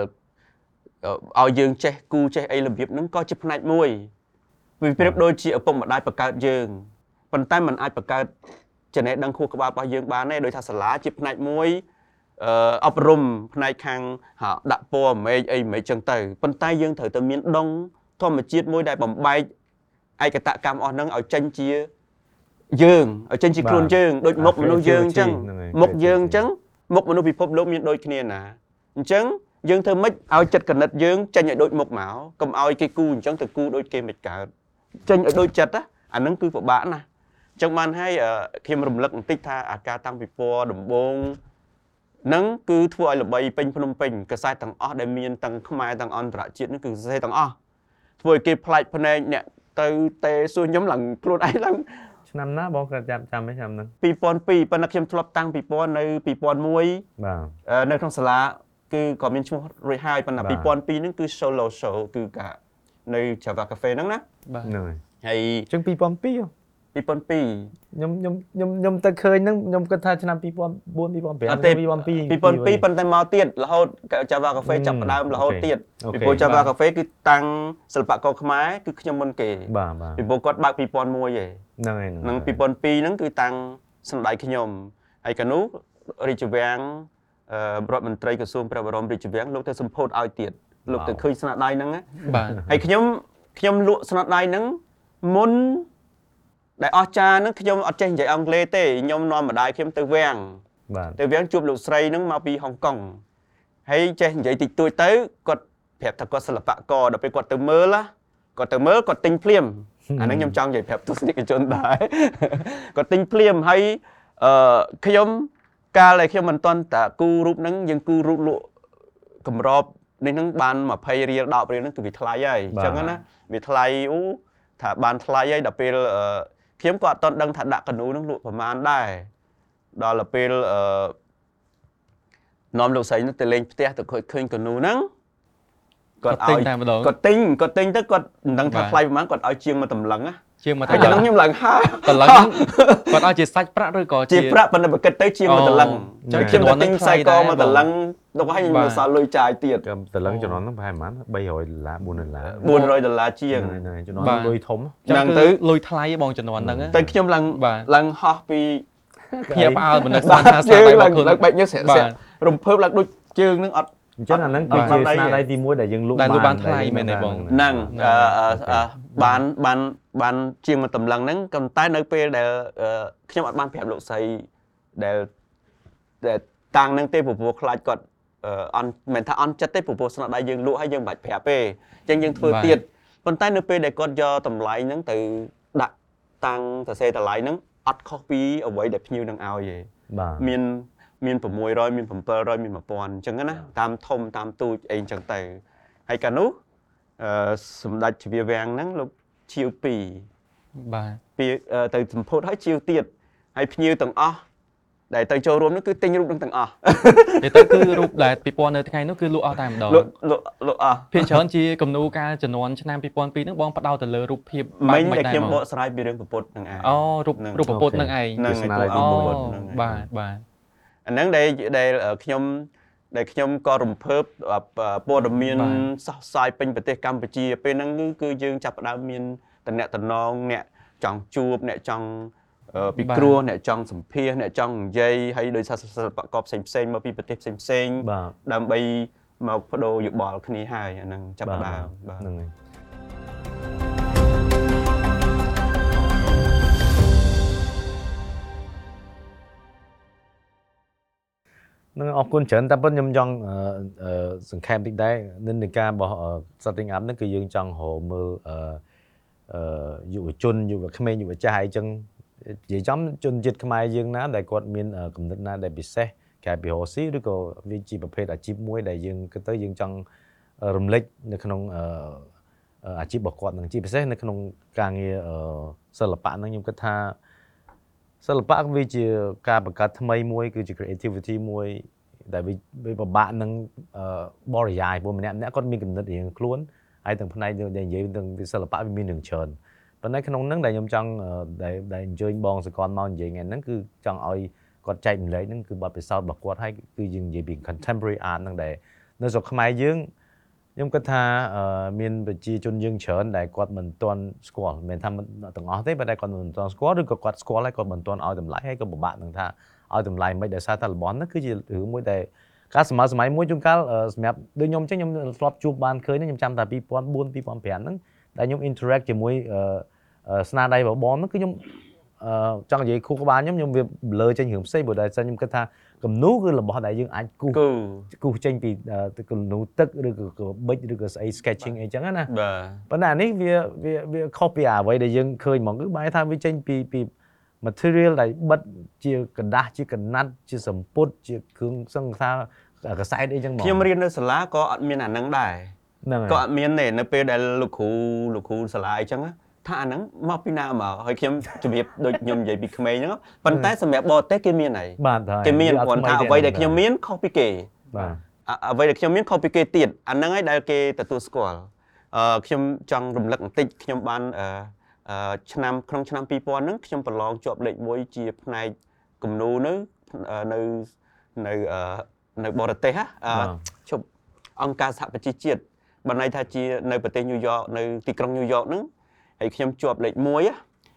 អឺឲ្យយើងចេះគូចេះអីរបៀបហ្នឹងក៏ជាផ្នែកមួយ វាប្រៀបដូចជាឪពុកម្ដាយបង្កើតយើងប៉ុន្តែมันអាចបង្កើតចំណេះដឹងខួរក្បាលរបស់យើងបានទេដោយថាសាលាជាផ្នែកមួយអឺអប់រំផ្នែកខាងហៅដាក់ពណ៌មេឃអីមេឃចឹងទៅប៉ុន្តែយើងត្រូវតែមានដងធម្មជាតិមួយដែលបំបែកឯកតកម្មអស់ហ្នឹងឲ្យចេញជាយើងឲ្យចេញជាខ្លួនយើងដូចមុខមនុស្សយើងអញ្ចឹងមុខយើងអញ្ចឹងមុខមនុស្សពិភពលោកមានដូចគ្នាណាអញ្ចឹងយើងធ្វើម៉េចឲ្យចិត្តកណិតយើងចេញឲ្យដូចមុខមកកុំឲ្យគេគូអញ្ចឹងទៅគូដូចគេមិនកើត ចេញឲ្យដូចចិត្តណាអាហ្នឹងគឺពិបាកណាស់អញ្ចឹងបានហើយអឺខ្ញុំរំលឹកបន្តិចថាអាការតាំងពីពណ៌ដំបងហ្នឹងគឺធ្វើឲ្យល្បីពេញភ្នំពេញកសែតទាំងអស់ដែលមានទាំងខ្មែរទាំងអន្តរជាតិហ្នឹងគឺសរសេរទាំងអស់ធ្វើឲ្យគេប្លែកភ្នែកអ្នកទៅទេសួរខ្ញុំឡើងខ្លួនឯងឡើងឆ្នាំណាបងក៏ចាំចាំទេឆ្នាំហ្នឹង2002ប៉ុន្តែខ្ញុំធ្លាប់តាំងពី2000នៅ2001បាទអឺនៅក្នុងសាលាគឺក៏មានឈ្មោះរួចហើយប៉ុន្តែបាទ2002ហ្នឹងគឺ solo show គឺកា នៅ Java Cafe ហ្នឹងណាបាទហ្នឹងហើយហើយអញ្ចឹង2002ហ៎2002ខ្ញុំខ្ញុំខ្ញុំខ្ញុំទៅឃើញហ្នឹងខ្ញុំគិតថាឆ្នាំ2004 2005អត់ទេ2002 2002ប៉ុន្តែមកទៀតរហូត Java Cafe ហឹមចាប់ផ្ដើមរហូតអូខេទៀតអូខេពីព្រោះ Java Cafe គឺតាំងសិល្បករខ្មែរគឺខ្ញុំមុនគេបាទបាទពីព្រោះគាត់បើក2001ឯងហ្នឹងហើយនឹង2002ហ្នឹងគឺតាំងសម្ដេចខ្ញុំហើយកាលនោះរាជវាំងអឺរដ្ឋមន្ត្រីក្រសួងព្រះបរមរាជវាំងលោកទៅសម្ពោធឲ្យទៀត លោកទៅឃើញស្នាដៃហ្នឹងណាបាទហើយខ្ញុំខ្ញុំលក់ស្នាដៃហ្នឹងមុនដែលអស់ចាហ្នឹងខ្ញុំអត់ចេះនិយាយអង់គ្លេសទេខ្ញុំនាំម្ដាយខ្ញុំទៅវាំងបាទទៅវាំងជួបលោកស្រីហ្នឹងមកពីហុងកុងហើយចេះនិយាយតិចតួចទៅគាត់ប្រាប់ថាគាត់សិល្បករដល់ពេលគាត់ទៅមើលណាគាត់ទៅមើលគាត់ទិញភ្លាមអាហ្នឹងខ្ញុំចង់និយាយប្រាប់ទស្សនិកជនដែរគាត់ទិញភ្លាមហើយអឺខ្ញុំកាលដែលខ្ញុំមិនទាន់តាគូរូបហ្នឹងយើងគូរូបលក់កម្រប នេះហ្នឹងបាន20រៀល10រៀលហ្នឹងគឺវាថ្លៃហើយអញ្ចឹងណាវាថ្លៃអូថាបានថ្លៃហើយដល់ពេលអឺខ្ញុំក៏អត់ទាន់ដឹងថាដាក់កនូហ្នឹងលក់ប្រមាណដែរដល់ទៅពេលអឺនាំលោកស្រីនោះទៅលេងផ្ទះទៅឃើញឃើញកនូហ្នឹងកគាត់ទិញឲ្យតែម្ដងគាត់ទិញគាត់ទិញទៅគាត់មិនដឹងថាបាទថ្លៃប្រហែលគាត់ឲ្យជាងមកតម្លឹងណាជាងមកតែតែចំណងខ្ញុំឡើងហើតឡឹងហ្នឹងគាត់ឲ្យជាសាច់ប្រាក់ឬក៏ជាប្រាក់ប៉ុន្តែបើគិតទៅជាងមកតម្លឹងអូចឹងខ្ញុំចំនួទៅនទិញហ្នឹងខ្សែកថ្លៃមកដែរតម្លឹងទៅឲ្យខ្ញុំបាទមិនសល់លុយចាយទៀតក៏តលឹងជំនាន់ហ្នឹងប្រហែលប៉ុន្មាន300ដុល្លារ4ដុល្លារ400ដុល្លារជាងហ្នឹងហើយជំនាន់បាទលុយធំចឹងហ្នឹងទៅទៅលុយថ្លៃបងចំនួនហ្នឹងណាតែខ្ញុំឡើងបាទឡើងហោះពីភ្ញាក់ផ្អើលមិននឹកស្បាមានទថាស្ជើនាងដៃឡើងរបស់ខ្លួនឡើងបែកញើសស្រាក់បាទស្រាក់រំភើបឡើងដូចជើងនឹងអត់អញ្ចឹងអាហ្នឹងអគឺត់ជាបានដៃស្នាទេដៃទី1ដែលយើងលក់ដែលលក់បានដែលថ្លៃមែនទេបងហ្នឹងហ្នឹងអឺអឺអឺបានបាន បានជាងមកតម្លឹងហ្នឹងក៏តែនៅពេលដែលអឺខ្ញុំអត់បានប្រាប់លោកស្រីដែលដែលតាំងហ្នឹងទេព្រោះខ្លាចគាត់អឺអន់មិនថាអន់ចិត្តទេព្រោះស្នាដៃយើងលក់ហើយយើងមិនបាច់ប្រាប់ទេអញ្ចឹងយើងធ្វើបាទទៀតប៉ុន្តែនៅពេលដែលគាត់យកតម្លៃហ្នឹងទៅដាក់តាំងសរសេរតម្លៃហ្នឹងអត់ខុសពីអ្វីដែលភ្ញៀវនឹងឲ្យទេបាទមានមាន600មាន700មាន1000អញ្ចឹងណាតាមធំតាមទូចអីអញ្ចឹងទៅហើយកាលនោះអឺសម្ដេចជ្រាវាំងហ្នឹងលោក ឈៀវពីរបាទពីអឺទៅសម្ពោធហើយឈៀវទៀតហើយភ្ញៀវទាំងអស់ដែលទៅចូលរួមនោះគឺទិញរូបនឹងទាំងអស់និយាយទៅគឺរូបដែលពីពណ៌នៅថ្ងៃនោះគឺលក់អស់តែម្ដងលោកលោកលោកអស់ភាគច្រើនជាគំនូរការជំនាន់ឆ្នាំ2002ហ្នឹងបងផ្ដោតទៅលើរូបភាពមិញបែដែលបខ្ញុំហ្បមកស្រាយពីរឿងប្រពុតហ្នឹងឯងអូរូបហ្នឹងរូបពុទ្ធហ្នឹងឯងហ្នឹងស្នាឯដៃងទីអូប្រពុត1ហ្នឹងឯងបាទបាទអាហ្នឹងដែលដែលខ្ញុំ ដែលខ្ញុំក៏រំភើបព័ត៌មានបាទសោះផ្សាយពេញប្រទេសកម្ពុជា ពេលហ្នឹងគឺគឺយើងចាប់ផ្ដើមមានតំណែងតំណងអ្នកចង់ជួបអ្នកចង់អឺពិគ្រោះអ្នកចង់សម្ភាសន៍អ្នកចង់និយាយហើយដោយសារសិល្បករផ្សេងផ្សេងៗមកពីប្រទេសផ្សេងផ្សេងៗបាទដើម្បីមកបដូរយោបល់គ្នាហើយអាហ្នឹងចាប់ផ្ដើមបាទហ្នឹងហើយ នឹងអរគុណច្រើនតែប៉ុតខ្ញុំចង់អឺអឺសង្ខេបតិចដែរនិន្នាការរបស់អឺ setting up ហ្នឹងគឺយើងចង់រកមើលអឺអឺយុវជនយុវក្មេងយុវចាស់អីចឹងនិយាយចំជនជាតិខ្មែរយើងណាដែលគាត់មានអឺគំនិតណាដែលពិសេសក្រៅពីរកស៊ីឬក៏វាជាប្រភេទអាជីពមួយដែលយើងគិតទៅយើងចង់រំលេចនៅក្នុងអឺអឺអាជីពរបស់គាត់នឹងជាពិសេសនៅក្នុងការងារអឺសិល្បៈហ្នឹងខ្ញុំគិតថា សិល្បៈវាជាការបង្កើតថ្មីមួយគឺជា creativity មួយដែលវាវាពិបាកនឹងអឺបរិយាយព្រោះម្នាក់ម្នាក់គាត់មានគំនិតរៀងខ្លួនហើយទាំងផ្នែកដែលនិយាយទាំងវិសិល្បៈវាមានរឿងច្រើនប៉ុន្តែក្នុងហ្នឹងដែលខ្ញុំចង់អឺដែលដែលអញ្ជើញបងសកលមកនិយាយថ្ងៃហ្នឹងគឺចង់ឲ្យគាត់ចែកម្លែកហ្នឹងគឺបទពិសោធន៍របស់គាត់ហើយគឺយើងនិយាយពី contemporary art ហ្នឹងដែលនៅស្រុកខ្មែរយើង ខ្ញុំគិតថាអឺមានប្រជាជនយើងច្រើនដែលគាត់មិនទាន់ស្គាល់មិនមែនថាមិនទាំងអស់ទេប៉ុន្តែគាត់មិនទាន់ស្គាល់ឬក៏គាត់ស្គាល់ហើយគាត់មិនទាន់ឲ្យតម្លៃហើយក៏ពិបាកនឹងថាឲ្យតម្លៃមិនដោយសារតែរបស់ហ្នឹងគឺជារឿងមួយដែលការសម័យសម័យមួយជួនកាលអឺសម្រាប់ដូចខ្ញុំអញ្ចឹងខ្ញុំធ្លាប់ជួបបានឃើញហ្នឹងខ្ញុំចាំតែ2004 2005ហ្នឹងដែលខ្ញុំ interact ជាមួយអឺអឺស្នាដៃរបស់បងហ្នឹងគឺខ្ញុំអឺចង់និយាយខួរក្បាលខ្ញុំខ្ញុំវា blur ចេញរឿងផ្សេងព្រោះតែខ្ញុំគិតថា គំនូរគឺរបស់ដែលយើងអាចគូស គូ គូសចេញពីអឺគំនូរទឹកឬក៏ក៏ប៊ិចឬក៏ស្អី sketching អីចឹងណា បាទ ប៉ុន្តែអានេះវាវាវាខុសពីអ្វីដែលយើងឃើញហ្មងគឺបែរថាវាចេញពីពី material ដែលបិទជាกระดาษជាកណាត់ជាសម្ពុតជាគ្រឿងសង្ខារកសែតអីចឹងហ្មង ខ្ញុំរៀននៅសាលាក៏អត់មានអាហ្នឹងដែរ ហ្នឹង ក៏ ហើយ អត់មានទេនៅពេលដែលលោកគ្រូលោកគ្រូសាលាអីចឹងណា ថាអាហ្នឹងមកពីណាមកហើយខ្ញុំជំរាបដូចខ្ញុំនិយាយពីក្មេងហ្នឹងប៉ុន្តែសម្រាប់បរទេសគេមានហើយបាទហើយគេមានវាអគ្រាន់ថាថ្អ្វីដែលខ្ញុំមានខុសពីគេបាទអអ្វីដែលខ្ញុំមានខុសពីគេទៀតអាហ្នឹងហើយដែលគេទទួលស្គាល់អឺខ្ញុំចង់រំលឹកបន្តិចខ្ញុំបានអឺអឺឆ្នាំក្នុងឆ្នាំ2000ហ្នឹងខ្ញុំប្រឡងជាប់លេខ1ជាផ្នែកគំនូរនៅអឺនៅនៅអឺនៅបរទេសហ៎អឺបាទជប់អង្គការសហប្រជាជាតិបានន័យថាជានៅប្រទេសញូវយ៉កនៅទីក្រុងញូវយ៉កហ្នឹង ហើយខ្ញុំជាប់លេខ1ហ៎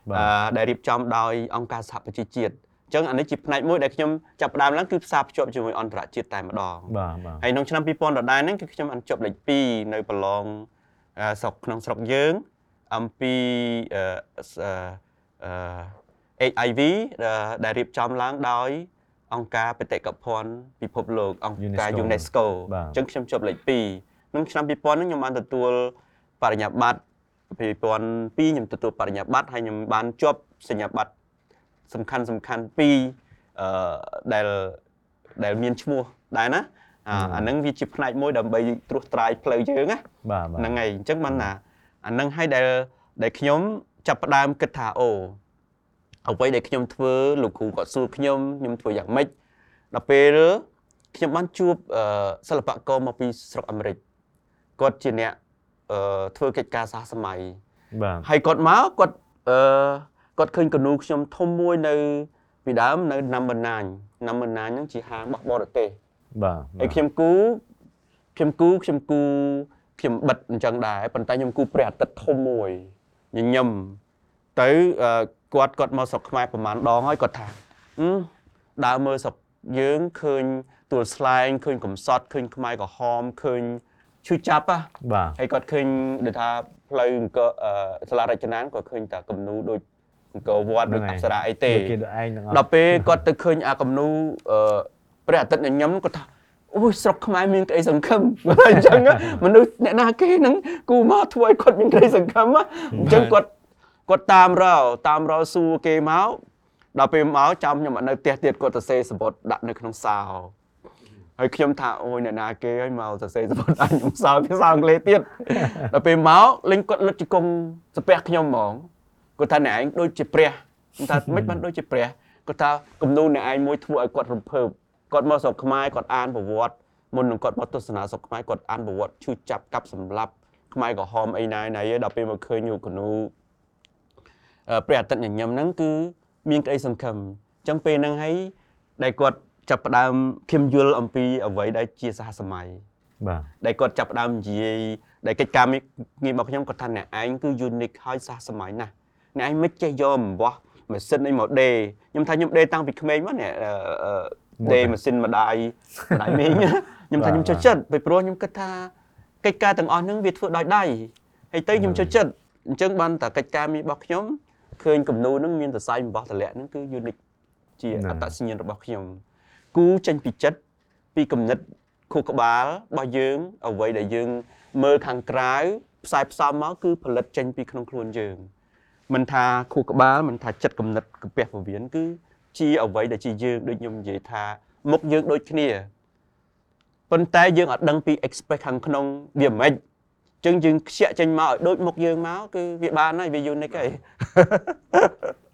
បាទអឺដែលរៀបចំដោយអង្គការសហប្រជាជាតិអញ្ចឹងអានេះជាផ្នែកមួយដែលខ្ញុំចាប់ផ្ដើមឡើងគឺផ្សារភ្ជាប់ជាមួយអន្តរជាតិតែម្ដងបាទបាទហើយក្នុងឆ្នាំ2000ដដែលហ្នឹងគឺខ្ញុំបានជាប់លេខ2នៅប្រឡងអឺស្រុកក្នុងស្រុកយើងអំពីអឺសអឺអឺ HIV ដែលរៀបចំឡើងដោយអង្គការបេតិកភណ្ឌពិភពលោកអង្គការ UNESCO បាទអញ្ចឹងខ្ញុំជាប់លេខ2ក្នុងឆ្នាំ2000ហ្នឹងខ្ញុំបានទទួលបរិញ្ញាបត្រ 2002ខ្ញុំទទួលបរិញ្ញាបត្រហើយខ្ញុំបានជាប់សញ្ញាបត្រសំខាន់សំខាន់ពីរអឺដែលដែលមានឈ្មោះដែរណាអាអាហ្នឹងវាជាផ្នែកមួយដើម្បីត្រួសត្រាយផ្លូវយើងណាបាទបាទហ្នឹងហើយអញ្ចឹងបានណាអាហ្នឹងហើយដែលដែលខ្ញុំចាប់ផ្ដើមគិតថាអូអ្វីដែលខ្ញុំធ្វើលោកគ្រូគាត់សួរខ្ញុំខ្ញុំធ្វើយ៉ាងម៉េចដល់ពេលខ្ញុំបានជួបអឺសិល្បករមកពីស្រុកអាមេរិកគាត់ជាអ្នកអឺ ធ្វើកិច្ចការសាសម័យបាទហើយគាត់មកគាត់អឺគាត់ឃើញកនូខ្ញុំធំមួយនៅ ពីដើមនៅ number 9 number 9ហ្នឹងជាហាងរបស់បរទេសបាទហើយខ្ញុំគូខ្ញុំគូខ្ញុំគូខ្ញុំបិទអញ្ចឹងដែរប៉ុន្តែខ្ញុំគូព្រះអាទិត្យធំមួយញញឹមទៅអឺគាត់គាត់មកស្រុកខ្មែរប្រហែលដងហើយគាត់ថាអឺដើរមើលស្រុកយើងឃើញទួលស្លែងឃើញកំសត់ឃើញខ្មែរក្រហមឃើញ ឈឺចាប់ហ៎បាទហើយគាត់ឃើញដូចថាផ្លូវអង្គរអឺសាលារចនាគាត់ឃើញតែគំនូដូចអង្គរវត្តដូចអប្សរាអីទេគេដូចឯងទាំងអស់ដល់ពេលគាត់ទៅឃើញអាគំនូអឺព្រះអាទិត្យញញឹមគាត់ថាអូយស្រុកខ្មែរមានក្តីសង្ឃឹមអញ្ចឹងមនុស្សអ្នកណាគេហ្នឹងគូមកធ្វើឲ្យគាត់មានក្តីសង្ឃឹមអញ្ចឹងគាត់គាត់តាមរកតាមរកសួរគេមកដល់ពេលមកចាំខ្ញុំអត់នៅផ្ទះទៀតគាត់ទៅសេសបុតដាក់នៅក្នុងសោ ហើយខ្ញុំថាអូយអ្នកណាគេឲ្យមកសរសេរសបុតដាក់ខ្ញុំសោភាសាអង់គ្លេសទៀតដល់ពេលមកលេងគាត់លុតជង្គង់ស្ពះខ្ញុំហ្មងគាត់ថាអ្នកឯងដូចជាព្រះខ្ញុំថាមិនបានដូចជាព្រះគាត់ថាគំនូអ្នកឯងមួយធ្វើឲ្យគាត់រំភើបគាត់មកស្រុកខ្មែរគាត់អានប្រវត្តិមុននឹងគាត់មកទស្សនាស្រុកខ្មែរគាត់អានប្រវត្តិឈឺចាប់កាប់សម្លាប់ខ្មែរក្រហមអីណាយណាយដល់ពេលមកឃើញគំនូអឺព្រះអាទិត្យញញឹមហ្នឹងគឺមានក្តីសង្ឃឹមអញ្ចឹងពេលហ្នឹងហើយដែលគាត់ ចាប់ផ្ដើមខ្ញុំយល់អំពីអ្វីដែលជាសហសម័យបាទដែលគាត់ចាប់ផ្ដើមនិយាយដែលកិច្ចការងាររបស់ខ្ញុំគាត់ថាអ្នកឯងគឺ unique ហើយសាសសម័យណាស់អ្នកឯងមិនចេះយកអំបោះម៉ាស៊ីនអីមកដេរខ្ញុំថាខ្ញុំដេរតាំងពីក្មេងមកនេះអឺអឺដេរម៉ាស៊ីនម្ដាយម្ដាយមីងខ្ញុំថាខ្ញុំចូលចិត្តពីព្រោះខ្ញុំគិតថាកិច្ចការទាំងអស់ហ្នឹងវាធ្វើដោយដៃហើយទៅខ្ញុំចូលចិត្តអញ្ចឹងបានតែកិច្ចការងាររបស់ខ្ញុំឃើញគំនូហ្នឹងមានសរសៃអំបោះតម្លាក់ហ្នឹងគឺ unique ជាអត្តសញ្ញាណរបស់ខ្ញុំ គូចេញពីចិត្តពីគំនិតខួរក្បាលរបស់យើងអ្វីដែលយើងមើលខាងក្រៅផ្សាយផ្សំមកគឺផលិតចេញពីក្នុងខ្លួនយើងមិនថាខួរក្បាលមិនថាចិត្តគំនិតកាពះពវៀនគឺជាអ្វីដែលជាយើងដូចខ្ញុំនិយាយថាមុខយើងដូចគ្នាប៉ុន្តែយើងអត់ដឹងពី expect ខាងក្នុងវាមិនអញ្ចឹងយើងខ្ជាក់ចេញមកឲ្យដូចមុខយើងមកគឺវាបានហើយវា unique ហើយ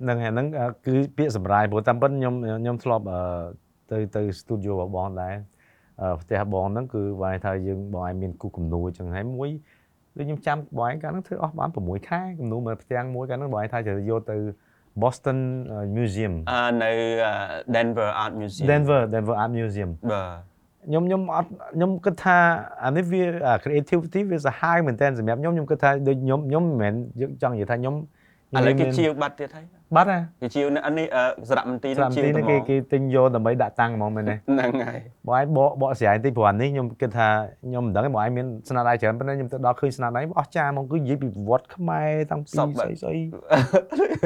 ហ្នឹងហើយហ្នឹងអឺគឺពាក្យសម្រាយព្រោះតាមពិតខ្ញុំខ្ញុំធ្លាប់អឺ ទៅទៅ studio របស់បងដែរអឺផ្ទះបងហ្នឹងគឺវាយថាយើងបងឯងមានគូគំនូរអញ្ចឹងហើយមួយដូចខ្ញុំចាំបងឯងកាលហ្នឹងធ្វើអស់បាន6ខែគំនូរមួយផ្ទាំងមួយកាលហ្នឹងបងឯងថាត្រូវយកទៅ Boston អឺ Museum អឺនៅ Denver Art Museum Denver Denver Art Museum បាទខ្ញុំខ្ញុំអត់ខ្ញុំគិតថាអានេះវាអា creativity វាសាហាវមែនតើសម្រាប់ខ្ញុំខ្ញុំគិតថាដូចខ្ញុំខ្ញុំមិនមែនយើងចង់និយាយថាខ្ញុំ ឥឡូវគេជាវបាត់ទៀតហើយបាត់ហ่ะគេជាវនៅនេះអឺសារៈមន្ទីរស្រាប់ជាវទីទៅនេះហ្មគេងគេទិញយកដើម្បីដាក់តាំងហ្មងមែនទេហ្នឹងហើយបងឯងបកបកស្រាយតិចព្រោះអានេះខ្ញុំគិតថាខ្ញុំមិនដឹងទេបងឯងមានស្នាដៃច្រើនប៉ុន្តែខ្ញុំទៅដល់ឃើញស្នាដៃអស់ចាហ្មងគឺនិយាយពីប្រវត្តិខ្មែរតាំងពីសពបែបស្អីស្អី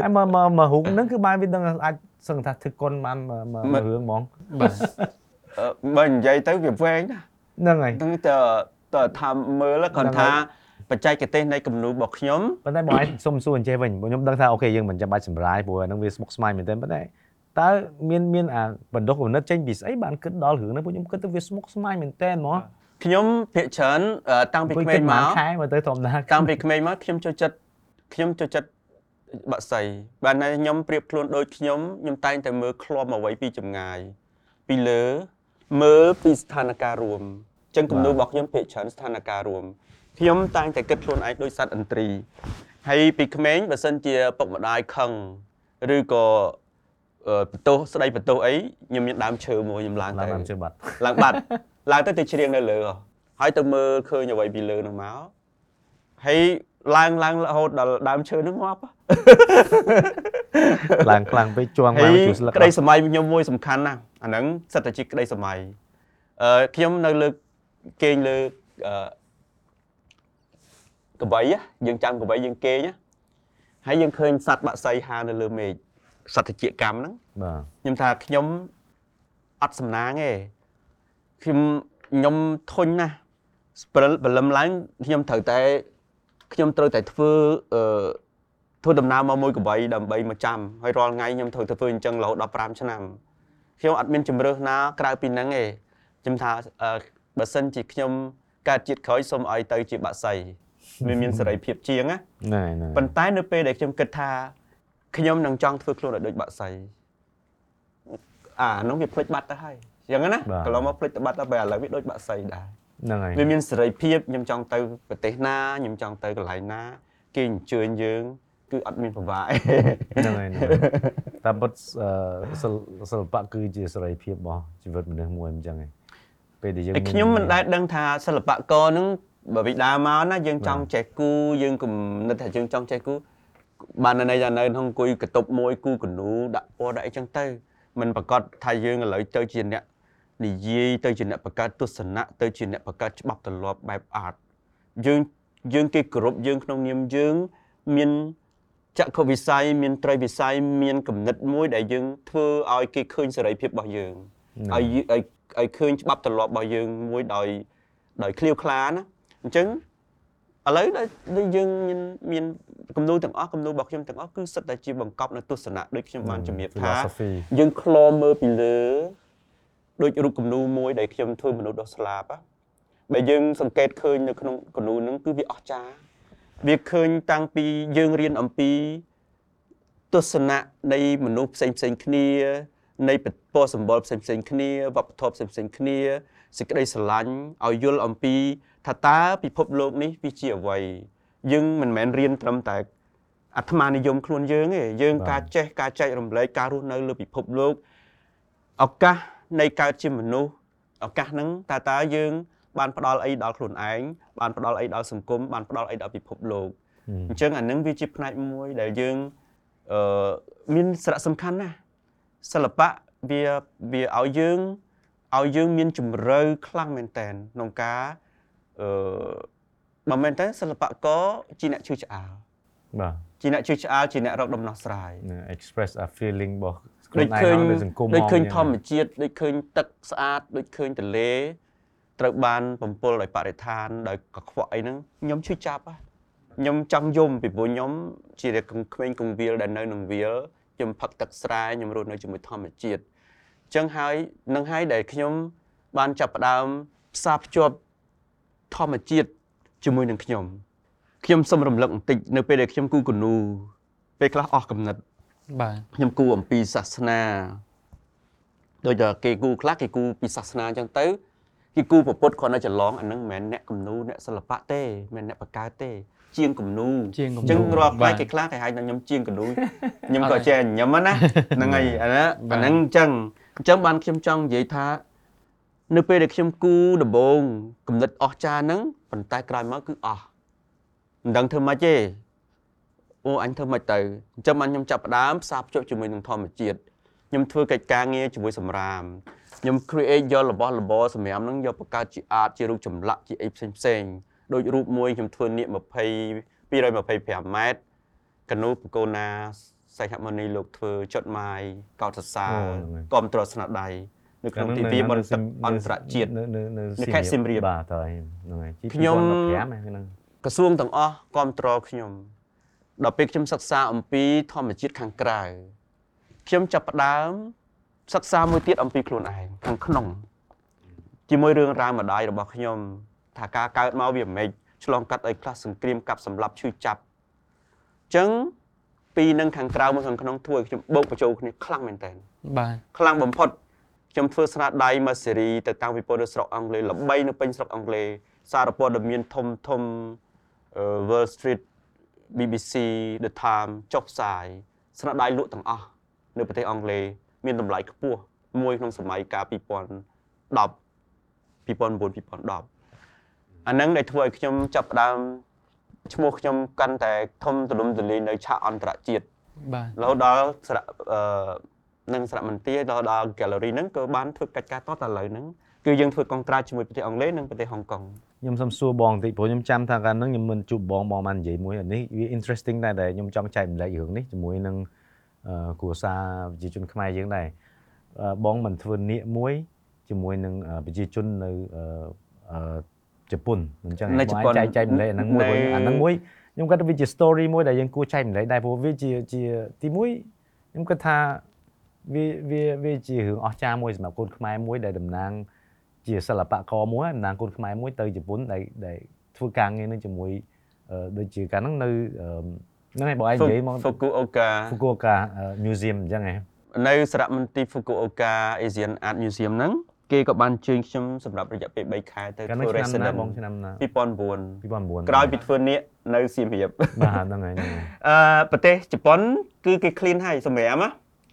ហើយមកមកមករូបហ្នឹងគឺបានវាដឹងថាអាចសឹងថាធ្វើគុណបានមកមកមករឿងហ្មងបាទអឺបើនិយាយទៅវាវែងណាស់ហ្នឹងហើយហ្នឹងទៅទៅថាមើលគាត់ថា បច្ចេកទេសនៃគំនូររបស់ខ្ញុំប៉ុន្តែបងឯងសុំសួរអញ្ចេះវិញព្រោះខ្ញុំដឹងថាអូខេយើងមិនចាំបាច់សម្រាយព្រោះអាហ្នឹងវាស្មុគស្មាញមែនទែនប៉ុន្តែតើមានមានអាបណ្ដុះគំនិតចេញពីស្អីបានគិតដល់រឿងហ្នឹងព្រោះខ្ញុំគិតទៅវាស្មុគស្មាញមែនទែនហ្មងខ្ញុំភាកច្រើនអឺតាំងពីក្មេងមកមកខែមកទៅធម្មតាតាំងពីក្មេងមកខ្ញុំចូលចិត្តខ្ញុំចូលចិត្តបាក់សៃបានតែខ្ញុំប្រៀបខ្លួនដូចខ្ញុំខ្ញុំតែងតែមើលឃ្លាំអ្វីពីចម្ងាយពីលើមើលពីស្ថានភាពរួមអញ្ចឹងគំនូររបស់ខ្ញុំភាកច្រើនស្ថានភាពរួម ខ្ញុំតែងតែគិតខ្លួនឯងដូចសត្វឥន្ទ្រីហើយពីក្មេងបើសិនជាពុកម្ដាយខឹងឬក៏អឺបន្ទោសស្ដីបន្ទោសអីខ្ញុំមានដើមឈើមួយខ្ញុំឡើងឡើងទៅបានជឿបាត់ឡើងបាត់ឡើងទៅទៅច្រៀងនៅលើហ៎ហើយទៅមើលឃើញអ្វីពីលើនោះមកហើយឡើងឡើងរហូតដល់ដើមឈើនោះងាប់ហ៎ឡើងខ្លាំងពេកជួងហើឡើងយជួស្លឹកក្តីសម័យខ្ញុំមួយសំខាន់ណាស់អាហ្នឹងសិតតែជាក្តីសម័យអឺខ្ញុំនៅលើគេងលើអឺ កបីហ៎យើងចាំកបីយើងគេងហ៎ហើយយើងឃើញសត្វបាក់សៃហើរនៅលើមេឃសត្វតិចកម្មហ្នឹងបាទខ្ញុំថាខ្ញុំអត់សំណាងទេខ្ញុំខ្ញុំធុញណាស់ព្រលព្រលឹមឡើងខ្ញុំត្រូវតែខ្ញុំត្រូវតែធ្វើអឺធ្វើដំណើរមកមួយកបីដើម្បីមកចាំហើយរាល់ថ្ងៃខ្ញុំត្រូវតែធ្វើអញ្ចឹងរហូតដល់5ឆ្នាំខ្ញុំអត់មានជំរើសណាក្រៅពីហ្នឹងទេខ្ញុំថាអឺបើសិនជាខ្ញុំកើតជាតិក្រោយសូមឲ្យទៅជាបាក់សៃ វាមានសេរីភាពជាងណាហ្នឹងហើយហ្នឹងប៉ុន្តែនៅពេលដែលខ្ញុំគិតថាខ្ញុំនឹងចង់ធ្វើខ្លួនឲ្យដូចបាក់សៃអានោះវាភ្លេចបាត់ទៅហើយអញ្ចឹងណាកន្លងមកភ្លេចទៅបាត់ទៅបែរឥឡូវវាដូចបាក់សៃដែរហ្នឹងហើយវាមានសេរីភាពខ្ញុំចង់ទៅប្រទេសណាខ្ញុំចង់ទៅកន្លែងណាគេអញ្ជើញយើងគឺអត់មានពិបាកហ្នឹងហើយហ្នឹងហើយតាមពិតអឺសិល្សិល្បៈគឺជាសេរីភាពរបស់ជីវិតមនុស្សមួយអញ្ចឹងឯងពេលដែលយើងឯខ្ញុំមិនដែលដឹងថាសិល្បករហ្នឹងបើវិដាមកណាយើងចង់ចេះគូយើងគំនិតថាយើងចង់ចេះគូបាននៅន័យថានៅក្នុងអង្គុយកតុបមួយគូកនូដាក់ពណ៌ដាក់អីចឹងទៅមិនប្រកាសថាយើងឥឡូវទៅជាអ្នកនិយាយទៅជាអ្នកបង្កើតទស្សនៈទៅជាអ្នកបង្កើតច្បាប់ទម្លាប់បែប art យើងយើងគេគោរពយើងក្នុងនាមយើងមានចក្ខុវិស័យមានត្រីវិស័យមានគំនិតមួយដែលយើងធ្វើឲ្យគេឃើញសេរីភាពរបស់យើងឲ្យយឲ្យឲ្យឃើញច្បាប់ទម្លាប់របស់យើងមួយដោយដោយឃ្លាវខ្លាណា អញ្ចឹងឥឡូវដែលដែលយើងមានមានគំនូរទាំងអស់គំនូររបស់ខ្ញុំទាំងអស់គឺសិតតែជាបង្កប់នៅទស្សនៈដូចខ្ញុំបានជំរាបថា philosophy យើងខ្លមមើលពីលើដូចរូបគំនូរមួយដែលខ្ញុំធ្វើមនុស្សដុសស្លាប់ណាបើយើងសង្កេតឃើញនៅក្នុងគំនូរហ្នឹងគឺវាអស្ចារ្យវាឃើញតាំងពីយើងរៀនអំពីទស្សនៈនៃមនុស្សផ្សេងផ្សេងគ្នា នៃពពណ៌សម្បុរផ្សេងផ្សេងគ្នាវប្បធម៌ផ្សេងផ្សេងគ្នាសេចក្តីស្រឡាញ់ឲ្យយល់អំពី ថាតើពិភពលោកនេះវាជាអ្វីយើងមិនមែនរៀនត្រឹមតែអាត្មានិយមខ្លួនយើងទេយើងបាទការចេះការចែករំលែកការរស់នៅលើពិភពលោកឱកាសនៃកើតជាមនុស្សឱកាសហ្នឹងតើតើយើងបានផ្ដល់អីដល់ខ្លួនឯងបានផ្ដល់អីដល់សង្គមបានផ្ដល់អីដល់ពិភពលោកហឹមអញ្ចឹងអានឹងវាជាផ្នែកមួយដែលយើងអឺមានសារៈសំខាន់ណាស់សិល្បៈវាវាឲ្យយើងឲ្យយើងមានជំរឿខ្លាំងមែនតើក្នុងការ អឺបើមែនតើសិល្បករជាអ្នកឈឺឆ្អាលបាទជាអ្នកឈឺឆ្អាលជាអ្នករកដំណោះស្រាយណា express a feeling របស់ខ្លួនដូចឯងឃើញហើយដូចសង្គមដូចឃើញមកធម្មជាតិដូចឃើញទឹកស្អាតដូចឃើញទន្លេត្រូវបានបំពុលដោយបរិស្ថានដោយកខ្វក់អីហ្នឹងខ្ញុំឈឺចាប់ហ៎ខ្ញុំចង់យំពីព្រោះខ្ញុំជាក្មេងកងវាលដែលនៅក្នុងវាលខ្ញុំផឹកទឹកស្រែខ្ញុំរស់នៅជាមួយធម្មជាតិអញ្ចឹងហើយនឹងហើយដែលខ្ញុំបានចាប់ផ្ដើមផ្សារភ្ជាប់ ធម្មជាតិជាមួយនឹងខ្ញុំខ្ញុំសូមរំលឹកបន្តិចនៅពេលដែលខ្ញុំគូគនូពេលខ្លះអស់កំណត់បាទខ្ញុំគូអំពីសាសនាដូចតែគេគូខ្លះគេគូពីសាសនាអញ្ចឹងទៅគេគូប្រពុតគ្រាន់តែច្រឡងអាហ្នឹងមិនមែនអ្នកគំនូរអ្នកសិល្បៈទេមិនមែនអ្នកបង្កើតទេជាងគំនូរជាងគំនូរអញ្ចឹងរាល់ផ្នែកបាទគេខ្លះគេហៅថាខ្ញុំជាងគំនូរខ្ញុំអត់ក៏ទេចេះញញឹមណាហ្នឹងហើយអាហ្នឹងបាទអាហ្នឹងអញ្ចឹងអញ្ចឹងបានខ្ញុំចង់និយាយថា នៅពេលដែលខ្ញុំគូដំបូងគំនិតអស់ចាហ្នឹងប៉ុន្តែក្រោយមកគឺអស់មិនដឹងធ្វើម៉េចទេអូអញធ្វើមិនទៅអញ្ចឹងបានខ្ញុំចាប់ផ្ដើមផ្សារភ្ជាប់ជាមួយនឹងធម្មជាតិខ្ញុំធ្វើកិច្ចការងារជាមួយសម្រាមខ្ញុំ create យករបស់របរសម្រាមហ្នឹងយកបង្កើតជា art ជារូបចម្លាក់ជាអីផ្សេងផ្សេងៗដូចរូបមួយខ្ញុំធ្វើនាគ20 225ម៉ែត្រកណូបកូណាសៃហមនីលោកធ្វើចុតម៉ាយកោតសរសើរអូហ្នឹងហើយគាំទ្រស្នាដៃ នៅក្នុងទិវាបុណ្យទឹកអន្តរជាតិនៅនៅនៅនៅខេត្តសៀមរាបបាទតើហ្នឹងហើយខ្ញុំ2015ហ្នឹងក្រសួងទាំងអស់គ្រប់គ្រងខ្ញុំដល់ពេលខ្ញុំសិក្សាអំពីធម្មជាតិខាងក្រៅខ្ញុំចាប់ផ្ដើមសិក្សាមួយទៀតអំពីខ្លួនឯងខាងក្នុងជាមួយរឿងរ៉ាវម្ដាយរបស់ខ្ញុំ ថាការកើតមកវាមិនម៉េចឆ្លងកាត់អីខ្លះសង្គ្រាមកាប់សម្លាប់ឈឺចាប់អញ្ចឹងពីរនឹងខាងក្រៅមកខាងក្នុងធ្វើឲ្យខ្ញុំបូកបញ្ចូលគ្នាខ្លាំងមែនតើបាទខ្លាំងបំផុត ខ្ញុំធ្វើស្នាដៃមួយស៊េរីទៅតាំងពីពលរដ្ឋស្រុកអង់គ្លេសល្បីនៅពេញស្រុកអង់គ្លេសសារព័ត៌មានធំធំអឺ Wall Street BBC The Times ចុះផ្សាយស្នាដៃលក់ទាំងអស់នៅប្រទេសអង់គ្លេសមានតម្លៃខ្ពស់មួយក្នុងសម័យកាល2010 2009 2010អាហ្នឹងដែលធ្វើឲ្យខ្ញុំចាប់ផ្ដើមឈ្មោះខ្ញុំកាន់តែធំទូលំទូលាយនៅឆាកអន្តរជាតិបាទរហូតដល់ស្រៈអឺ នឹងស្រៈមន្ទីរដល់ដល់ gallery ហ្នឹងក៏បានធ្វើកិច្ចការតតឥឡូវហ្នឹងគឺយើងធ្វើកងត្រាជាមួយប្រទេសអង់គ្លេសនិងប្រទេសហុងកុងខ្ញុំសុំសួរបងបន្តិចព្រោះខ្ញុំចាំថាកាលហ្នឹងខ្ញុំមិនជួបបងបងបាននិយាយមួយអានេះវា interesting ដែរដែលខ្ញុំចង់ចែកម្លែករឿងនេះជាមួយនឹងអឺគ្រួសារប្រជាជនខ្មែរយើងដែរអឺបងមិនធ្វើនៀកមួយជាមួយនឹងអឺប្រជាជននៅអឺអឺជប៉ុនអញ្ចឹងនៅបងជប៉ុនអាចចែកចែកម្លែកអាហ្នឹងមួយនៅព្រោះអាហ្នឹងមួយខ្ញុំគាត់ថាវាជា story មួយដែលយើងគួរចែកម្លែកដែរព្រោះវាជាជាទីមួយខ្ញុំគិតថា វាវាវាជារឿងអស្ចារ្យមួយសម្រាប់កូនខ្មែរមួយដែលតំណាងជាសិល្បករមួយតំណាងគុនខ្មែរមួយទៅជប៉ុនដែលដែលធ្វើការងារនឹងជាមួយអឺដូចជាកាលហ្នឹងនៅអឺហ្នឹងហើយបងឯងនិយាយមក Fukuoka Fukuoka Museum អញ្ចឹងហ៎នៅសារៈមន្ទីរ Fukuoka Asian Art Museum ហ្នឹងគេក៏បានជើញខ្ញុំសម្រាប់រយៈពេល3ខែទៅកាលធ្វើនោះឆ្នាំណា resident បងឆ្នាំណា2009 2009ក្រោយពីធ្វើនេះនៅសៀមរាបបាទហ្នឹងហើយហ្នឹងហើយអឺប្រទេសជប៉ុនគឺគេ clean ហើយសម្រាប់ណា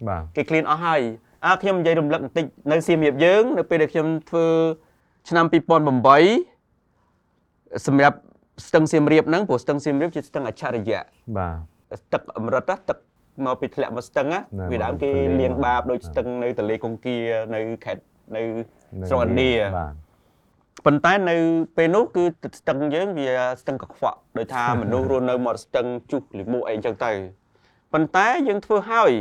បាទគេ clean អស់ហើយអើខ្ញុំនិយាយរំលឹកបន្តិចនៅសៀមរាបយើង នៅពេលដែលខ្ញុំធ្វើឆ្នាំ2008សម្រាប់ស្ទឹងសៀមរាបហ្នឹងព្រោះស្ទឹងសៀមរាបជាស្ទឹងអច្ឆរិយៈបាទទឹកអមរិតណាទឹកមកពីធ្លាក់មកស្ទឹងណាណាវាដើមគេមកទន្លេលាងមកបាបដូចបាទស្ទឹងនៅទន្លេកុងគានៅខេត្តនៅនៅស្រុកឥណ្ឌាបាទប៉ុន្តែនៅពេលនោះគឺស្ទឹងយើងវាស្ទឹងកខ្វក់ដោយថាមនុស្សរស់នៅមាត់ស្ទឹងជុះលិមួកអីចឹងទៅប៉ុន្តែយើងធ្វើហើយ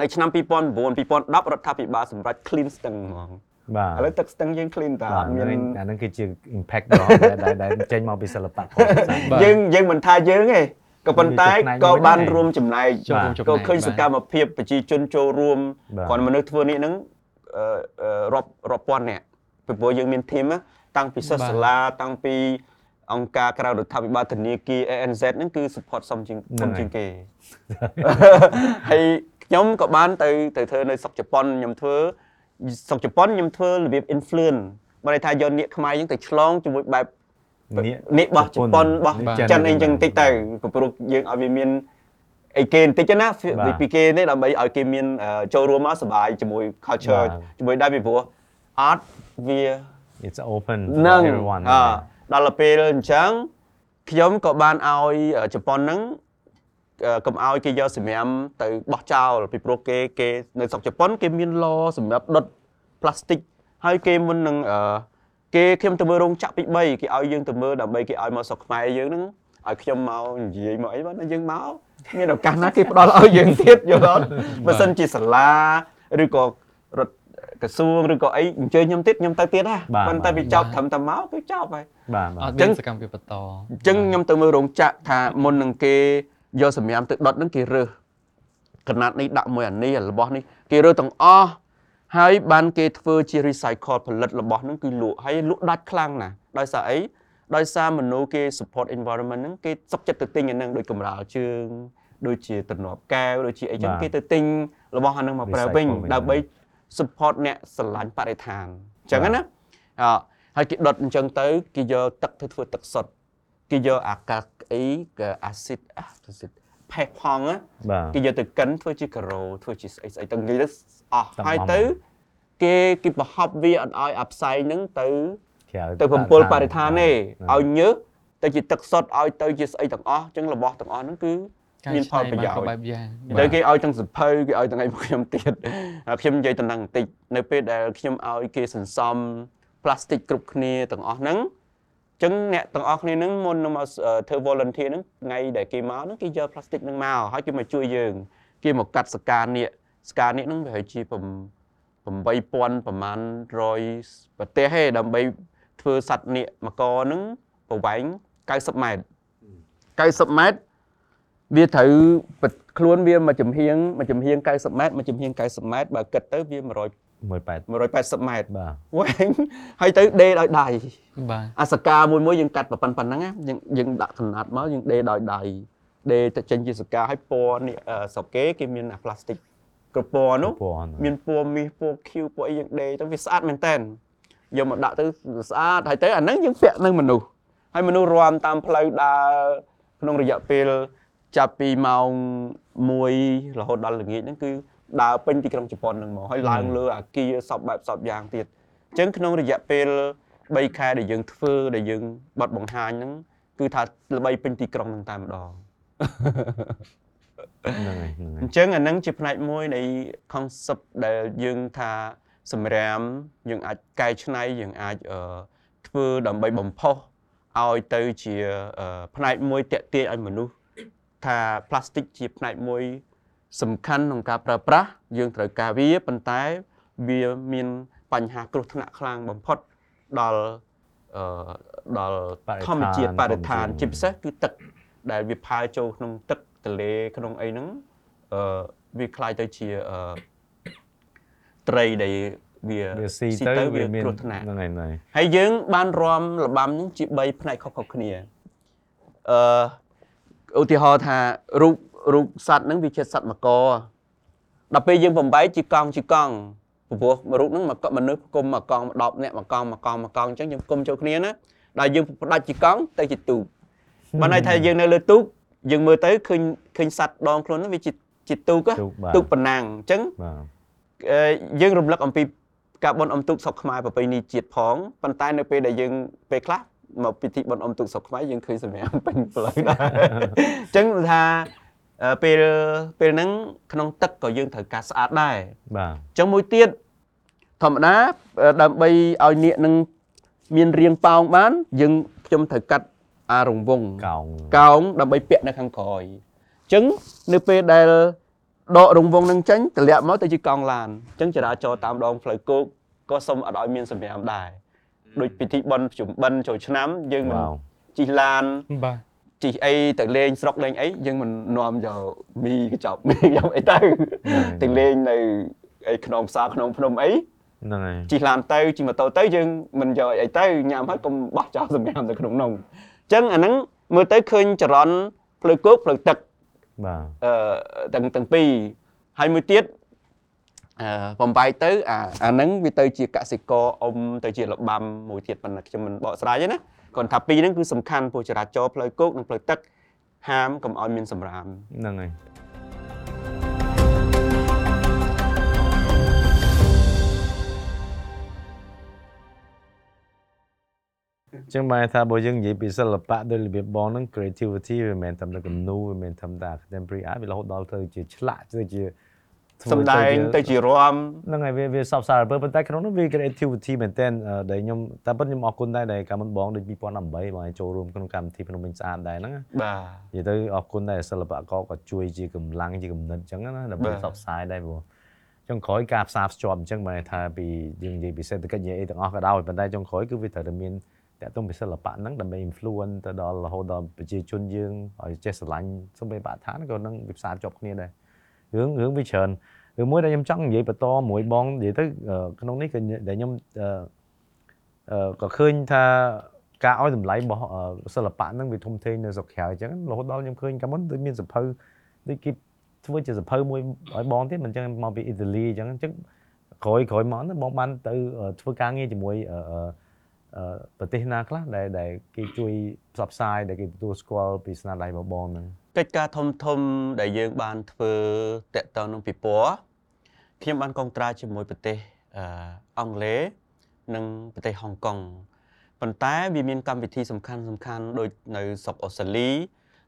នៅឆ្នាំ2009 2010រដ្ឋាភិបាលសម្រេច clean ស្ទឹងហ្មងបាទឥឡូវទឹកស្ទឹងយើង clean តាបាទអត់មានអាហ្នឹងគឺជា impact ដ៏ដែលដែលដែលចេញមកពីសិល្បៈផងសាស្ត្របាទយើងយើងមិនថាយើងទេក៏ប៉ុន្តែវាជាផ្នែកក៏មួយបានដែររួមចំណែកចូលរួមចំណែកក៏ឃើញបាទសកម្មភាពប្រជាជនចូលរួមបាទគ្រាន់មនុស្សធ្វើនេះហ្នឹងអឺអឺរាប់រាប់ពាន់នាក់ពីព្រោះយើងមានធីមណាតាំងពីសិស្សបាទសាលាតាំងពីអង្គការក្រៅរដ្ឋាភិបាលធនាគារ ANZ ហ្នឹងគឺ support សំជាងហ្នឹងសំហើយជាងគេហើយ ខ្ញុំក៏បានទៅទៅធ្វើនៅស្រុកជប៉ុនខ្ញុំធ្វើស្រុកជប៉ុនខ្ញុំធ្វើរបៀប influence បើន័យថាយកនាគខ្មែរយើងទៅឆ្លងជាមួយបែបនេះនេះបោះជប៉ុនបោះបាទចិនអីចឹងតិចទៅពីព្រោះយើងឲ្យវាមានអីគេបន្តិចណាបាទពីគេនេះដើម្បីឲ្យគេមានអឺចូលរួមមកសប្បាយជាមួយ culture បាទជាមួយដែរពីព្រោះ art វា it's open នឹង for everyone អដល់ទៅពេលអញ្ចឹងខ្ញុំក៏បានឲ្យជប៉ុនហ្នឹងអឺ កុំឲ្យគេយកសម្រាមទៅបោះចោលពីព្រោះគេគេនៅស្រុកជប៉ុន គេមានឡសម្រាប់ដុតផ្លាស្ទិកហើយគេមុននឹងអឺគេខ្ញុំទៅមើលរោងចក្រពី3គេឲ្យយើងទៅមើលដើម្បីគេឲ្យមកស្រុកខ្មែរយើងហ្នឹងឲ្យខ្ញុំមកនិយាយមកអីបាទយើងមកមានឱកាសណាគេផ្ដល់ឲ្យយើងទៀតយល់អត់បើសិនជាសាលាឬក៏រដ្ឋក្រសួងឬក៏អីអញ្ជើញខ្ញុំទៀតខ្ញុំទៅទៀតណាបាទប៉ុន្តែបាទវាចប់ត្រឹមតែមកគឺចប់ហើយបាទបាទអត់ចឹមានងសកម្មភាពបន្តអញ្ចឹងខ្ញុំទៅមើលរោងចក្រថាមុននឹងគេ យកសម្រាមទៅដុតហ្នឹងគេរើសកណាត់នេះដាក់មួយអានេះរបស់នេះគេរើសទាំងអស់ហើយបានគេធ្វើជា recycle ផលិតរបស់ហ្នឹងគឺលក់ហើយលក់ដាច់ខ្លាំងណាស់ដោយសារអីដោយសារមនុស្សគេ support environment ហ្នឹងគេសុខចិត្តទៅទិញអាហ្នឹងដូចកម្រាលជើងដូចជាទំនាប់កែវដូចជាអីចឹងបាទគេទៅទិញរបស់អាហ្នឹងមកប្រើវិញ Recycle វិញដើម្បី support អ្នកស្រឡាញ់បរិស្ថានអញ្ចឹងណាអហើយគេដុតអញ្ចឹងទៅគេយកទឹកទៅធ្វើទឹកសុទ្ធ គេយកអាកាសអីក៏អាស៊ីតអាស៊ីតផេះផងណាបាទគេយកទៅកិនធ្វើជាការ៉ូធ្វើជាស្អីស្អីទៅនិយាយទៅអស់ទាំងហើយអស់ទៅមកគេគេប្រហប់វាអត់ឲ្យអាផ្សែងហ្នឹងទៅក្រៅទៅបំពុលបរិស្ថានទេបាទឲ្យញើសទៅជាទឹកសុទ្ធឲ្យទៅជាស្អីទាំងអស់អញ្ចឹងរបស់ទាំងអស់ហ្នឹងគឺមានផលប្រយោជន៍កែច្នៃបានគ្រប់បែបយ៉ាងទៅគេឲ្យទាំងសភៅគេឲ្យទាំងអីមកខ្ញុំទៀតហើយខ្ញុំនិយាយតំណឹងបន្តិចនៅពេលដែលខ្ញុំឲ្យគេសន្សំផ្លាស្ទិកគ្រប់គ្នាទាំងអស់ហ្នឹងអញ្ចឹងអ្នកទាំងអស់គ្នាហ្នឹងមុននឹងមកអឺធ្វើ volunteer ហ្នឹងថ្ងៃដែលគេមកហ្នឹងគេយកផ្លាស្ទិកហ្នឹងមកហើយគេមកជួយយើងគេមកកាត់សកានៀកសកានៀកហ្នឹងវាហើយជា8 8000ប្រមាណ100ប្រទេសទេដើម្បីធ្វើសัตว์នៀកមកកហ្នឹងប្រវែង90ម៉ែត្រ90ម៉ែត្រវាត្រូវបិទខ្លួនវាមួយចំហៀងមួយចំហៀង90ម៉ែត្រមួយចំហៀង90ម៉ែត្របើគិតទៅវា100 18 180ម៉ែត្របាទវែងហើយទៅដេរដោយដៃបាទអាសកាមួយមួយយើងកាត់ប៉ុណ្ណឹងប៉ុណ្ណឹងណាយើងយើងដាក់កណាត់មកយើងដេរដោយដៃដេរទៅចេញជាសកាហើយពណ៌នេះអឺស្រុកគេគេមានអាផ្លាស្ទិកគ្រប់ពណ៌នោះពណ៌មានពណ៌មាសពណ៌ខៀវពណ៌អីយើងដេរទៅវាស្អាតមែនតើយកមកដាក់ទៅស្អាតហើយទៅអាហ្នឹងយើងពាក់នៅមនុស្សហើយមនុស្សរាំតាមផ្លូវដើរក្នុងរយៈពេលចាប់ពីម៉ោង1រហូតដល់ល្ងាចហ្នឹងគឺ ដើរពេញទីក្រុងជប៉ុនហ្នឹងមកហើយឡើងលើអាគារសពបែបសពយ៉ាងទៀតអញ្ចឹងក្នុងរយៈពេល3ខែដែលយើងធ្វើដែលយើងបត់បង្ហាញហ្នឹងគឺថាល្បីពេញទីក្រុងហ្នឹងតែម្ដងហ្នឹងហើយហ្នឹងហើយអញ្ចឹងអាហ្នឹងជាផ្នែកមួយនៃ concept ដែលយើងថាសម្រាមយើងអាចកែច្នៃយើងអាចអឺធ្វើដើម្បីបំផុសឲ្យទៅជាអឺផ្នែកមួយតាក់ទាញឲ្យមនុស្សថា plastic ជាផ្នែកមួយ សំខាន់ក្នុងការប្រើប្រាស់យើងត្រូវការវាប៉ុន្តែវាមានបញ្ហាគ្រោះថ្នាក់ខ្លាំងបំផុតដល់អឺដល់ បរិស្ថាន ធម្មជាតិបរិស្ថាន ធម្មជាតិ ជាពិសេសគឺទឹកដែលវាផើចូលក្នុងទឹកទន្លេក្នុងអីហ្នឹងអឺវាคล้ายទៅជាអឺត្រីដែលវា វាស៊ីទៅវាមាន គ្រោះថ្នាក់ ហ្នឹងហើយហ្នឹងហើយ ហើយយើងបានរំលបាំហ្នឹងជា3ផ្នែកខុសៗគ្នាអឺឧទាហរណ៍ថារូប រូបសត្វហ្នឹងវាជាសត្វមកកដល់ពេលយើងបំបែកជាកង់ជាកង់ពព្រោះរូបហ្នឹងមកមនុស្សគុំមកកង់10នាក់មកកង់មកកង់មកកង់អញ្ចឹងយើងគុំចូលគ្នាណាដល់យើងផ្ដាច់ជាកង់ទៅជាទូកបើន័យថាយើងនៅលើទូកយើងមើលទៅឃើញឃើញសัตว์ដងខ្លួនហ្នឹងវាជាជាទូកទូកបាទទូកប៉ុណ្ណាំងអញ្ចឹងបាទអឺយើងរំលឹកអំពីការបន់អំទូកស្រុកខ្មែរប្រពៃណីជាតិផងប៉ុន្តែនៅពេលដែលយើងពេលខ្លះមកពិធីបន់អំទូកស្រុកខ្មែរយើងឃើញសម្រាប់ពេញផ្លូវដែរអញ្ចឹងថាអឺ ពេលពេលហ្នឹងក្នុងទឹកក៏យើងត្រូវការស្អាតដែរបាទអញ្ចឹងមួយទៀតធម្មតាអឺដើម្បីឲ្យនាគនឹងមានរាងប៉ោងបាន យើងខ្ញុំត្រូវកាត់អារង្វង់កោងកោងដើម្បីពាក់នៅខាងក្រោយអញ្ចឹងនៅពេលដែលដករង្វង់នឹងចេញតម្លាក់មកទៅជាកង់ឡានអញ្ចឹងចរាចរណ៍តាមដងផ្លូវគោកក៏សុំអត់ឲ្យមានសម្រាមដែរដូចពិធីបន់ជុំបិណ្ឌចូលឆ្នាំយើងមិនវ៉ាវជិះឡានបាទ ជិះអីទៅលេងស្រុកលេងអីយើងមិននាំយកមីកញ្ចប់មីយកអីទៅទៅលេងនៅអីក្នុងផ្សារក្នុងភ្នំអីហ្នឹងហើយជិះឡានទៅជិះម៉ូតូទៅយើងមិនយកអីទៅញ៉ាំហើយកុំបោះចោលសម្រាប់នៅក្នុងនោះអញ្ចឹងអាហ្នឹងមើលទៅឃើញចរន្តផ្លូវគោកផ្លូវទឹកបាទអឺទាំងទាំងពីរហើយមួយទៀតអឺបំបែកទៅអាអាហ្នឹងវាទៅជាកសិករអុំទៅជារបាំមួយទៀតប៉ុន្តែខ្ញុំមិនបកស្រាយទេណា គាត់ថាពីរហ្នឹងគឺសំខាន់ព្រោះចរាចរណ៍ផ្លូវគោកនិងផ្លូវទឹកហាមកុំឲ្យមានសម្រាមហ្នឹងហើយចឹងបានថាបើយើងនិយាយពីសិល្បៈដោយរបៀបបងហ្នឹង creativity វាមិនមែនត្រឹមតែគំនូរវាមិនមែនត្រឹមតែ contemporary art វារហូតដល់ទៅជាឆ្លាក់ទៅជាធ្វើ សំដែងទៅជារាំហ្នឹងហើយវាវាសពសារពើប៉ុន្តែក្នុងនោះវា creativity មែនតើដែលខ្ញុំតែប៉ុតខ្ញុំអរគុណដែរដែលកាលមុនបងដូច2018បងឲ្យចូលរួមក្នុងកម្មវិធីភ្នំពេញស្អាតដែរហ្នឹងណាបាទនិយាយទៅអរគុណដែរសិល្បករក៏ជួយជាកម្លាំងជាគំនិតអញ្ចឹងណាដើម្បីបាទផ្សព្វផ្សាយដែរព្រោះចុងក្រោយការផ្សារភ្ជាប់អញ្ចឹងបានន័យថាពីយើងនិយាយពីសេដ្ឋកិច្ចនិយាយអីទាំងអស់ក៏ដោយប៉ុន្តែចុងក្រោយគឺវាត្រូវតែមានតកតងពីសិល្បៈហ្នឹងដើម្បី influence ទៅដល់រហូតដល់ប្រជាជនយើងឲ្យចេះស្រឡាញ់សំបីបរិស្ថានក៏នឹងវាផ្សារភ្ជាប់គ្នាដែរ រឿងរឿងវាច្រើនរឿងមួយដែលខ្ញុំចង់និយាយបន្តមួយបងនិយាយទៅអឺក្នុងនេះគឺដែលខ្ញុំអឺអឺក៏ឃើញថាការឲ្យតម្លៃរបស់អឺសិល្បៈហ្នឹងវាធំធេងនៅស្រុកក្រៅអញ្ចឹងរហូតដល់ខ្ញុំឃើញកាលមុនដូចមានសភៅដូចគេធ្វើជាសភៅមួយឲ្យបងទៀតមិនអញ្ចឹងមកពីអ៊ីតាលីអញ្ចឹងអញ្ចឹងក្រោយក្រោយមកហ្នឹងបងបានទៅអឺធ្វើការងារជាមួយអឺអឺអឺប្រទេសណាខ្លះដែលដែលគេជួយផ្សព្វផ្សាយដែលគេទទួលស្គាល់ពីស្នាដៃរបស់បងហ្នឹង កិច្ចការធំធំដែលយើងបានធ្វើតកតងនឹងពិព័រណ៍ខ្ញុំបានកងត្រាជាមួយប្រទេសអឺអង់គ្លេសនិងប្រទេសហុងកុងប៉ុន្តែវាមានកម្មវិធីសំខាន់សំខាន់ដូចនៅស្រុកអូស្ត្រាលី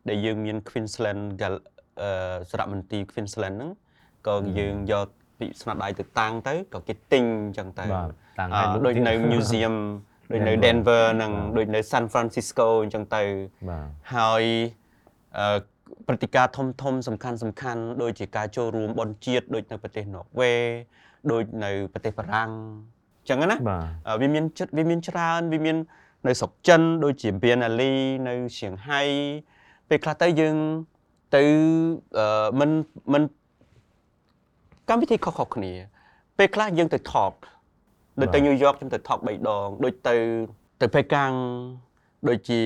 ដែលយើងមាន Queensland Gal- អឺសារមន្ទីរ Queensland ហ្នឹងក៏យើងយកពីស្នាដៃទៅតាំងទៅក៏គេទិញអញ្ចឹងទៅបាទតាំងអឲ្យឺលក់ដូចទៀតនៅ museum ដូចនៅ Denver Denver និងបាទដូចនៅ San Francisco អញ្ចឹងទៅបាទហើយអឺ ព្រឹត្តិការណ៍ធំធំសំខាន់សំខាន់ដូចជាការចូលរួមបន់ជាតិដូចនៅប្រទេសណ័រវេដូចនៅប្រទេសបារាំងអញ្ចឹងណាបាទអឺវាមានចិត្តវាមានច្រើនវាមាននៅស្រុកចិនដូចជាបៀណាលីនៅឈៀងហៃពេលខ្លះទៅយើងទៅអឺមិនមិនកម្មវិធីខុសៗគ្នា ពេលខ្លះយើងទៅ talk ដូចទៅ New York ខ្ញុំទៅ talk 3ដងដូចទៅទៅពេកាំងដូចជា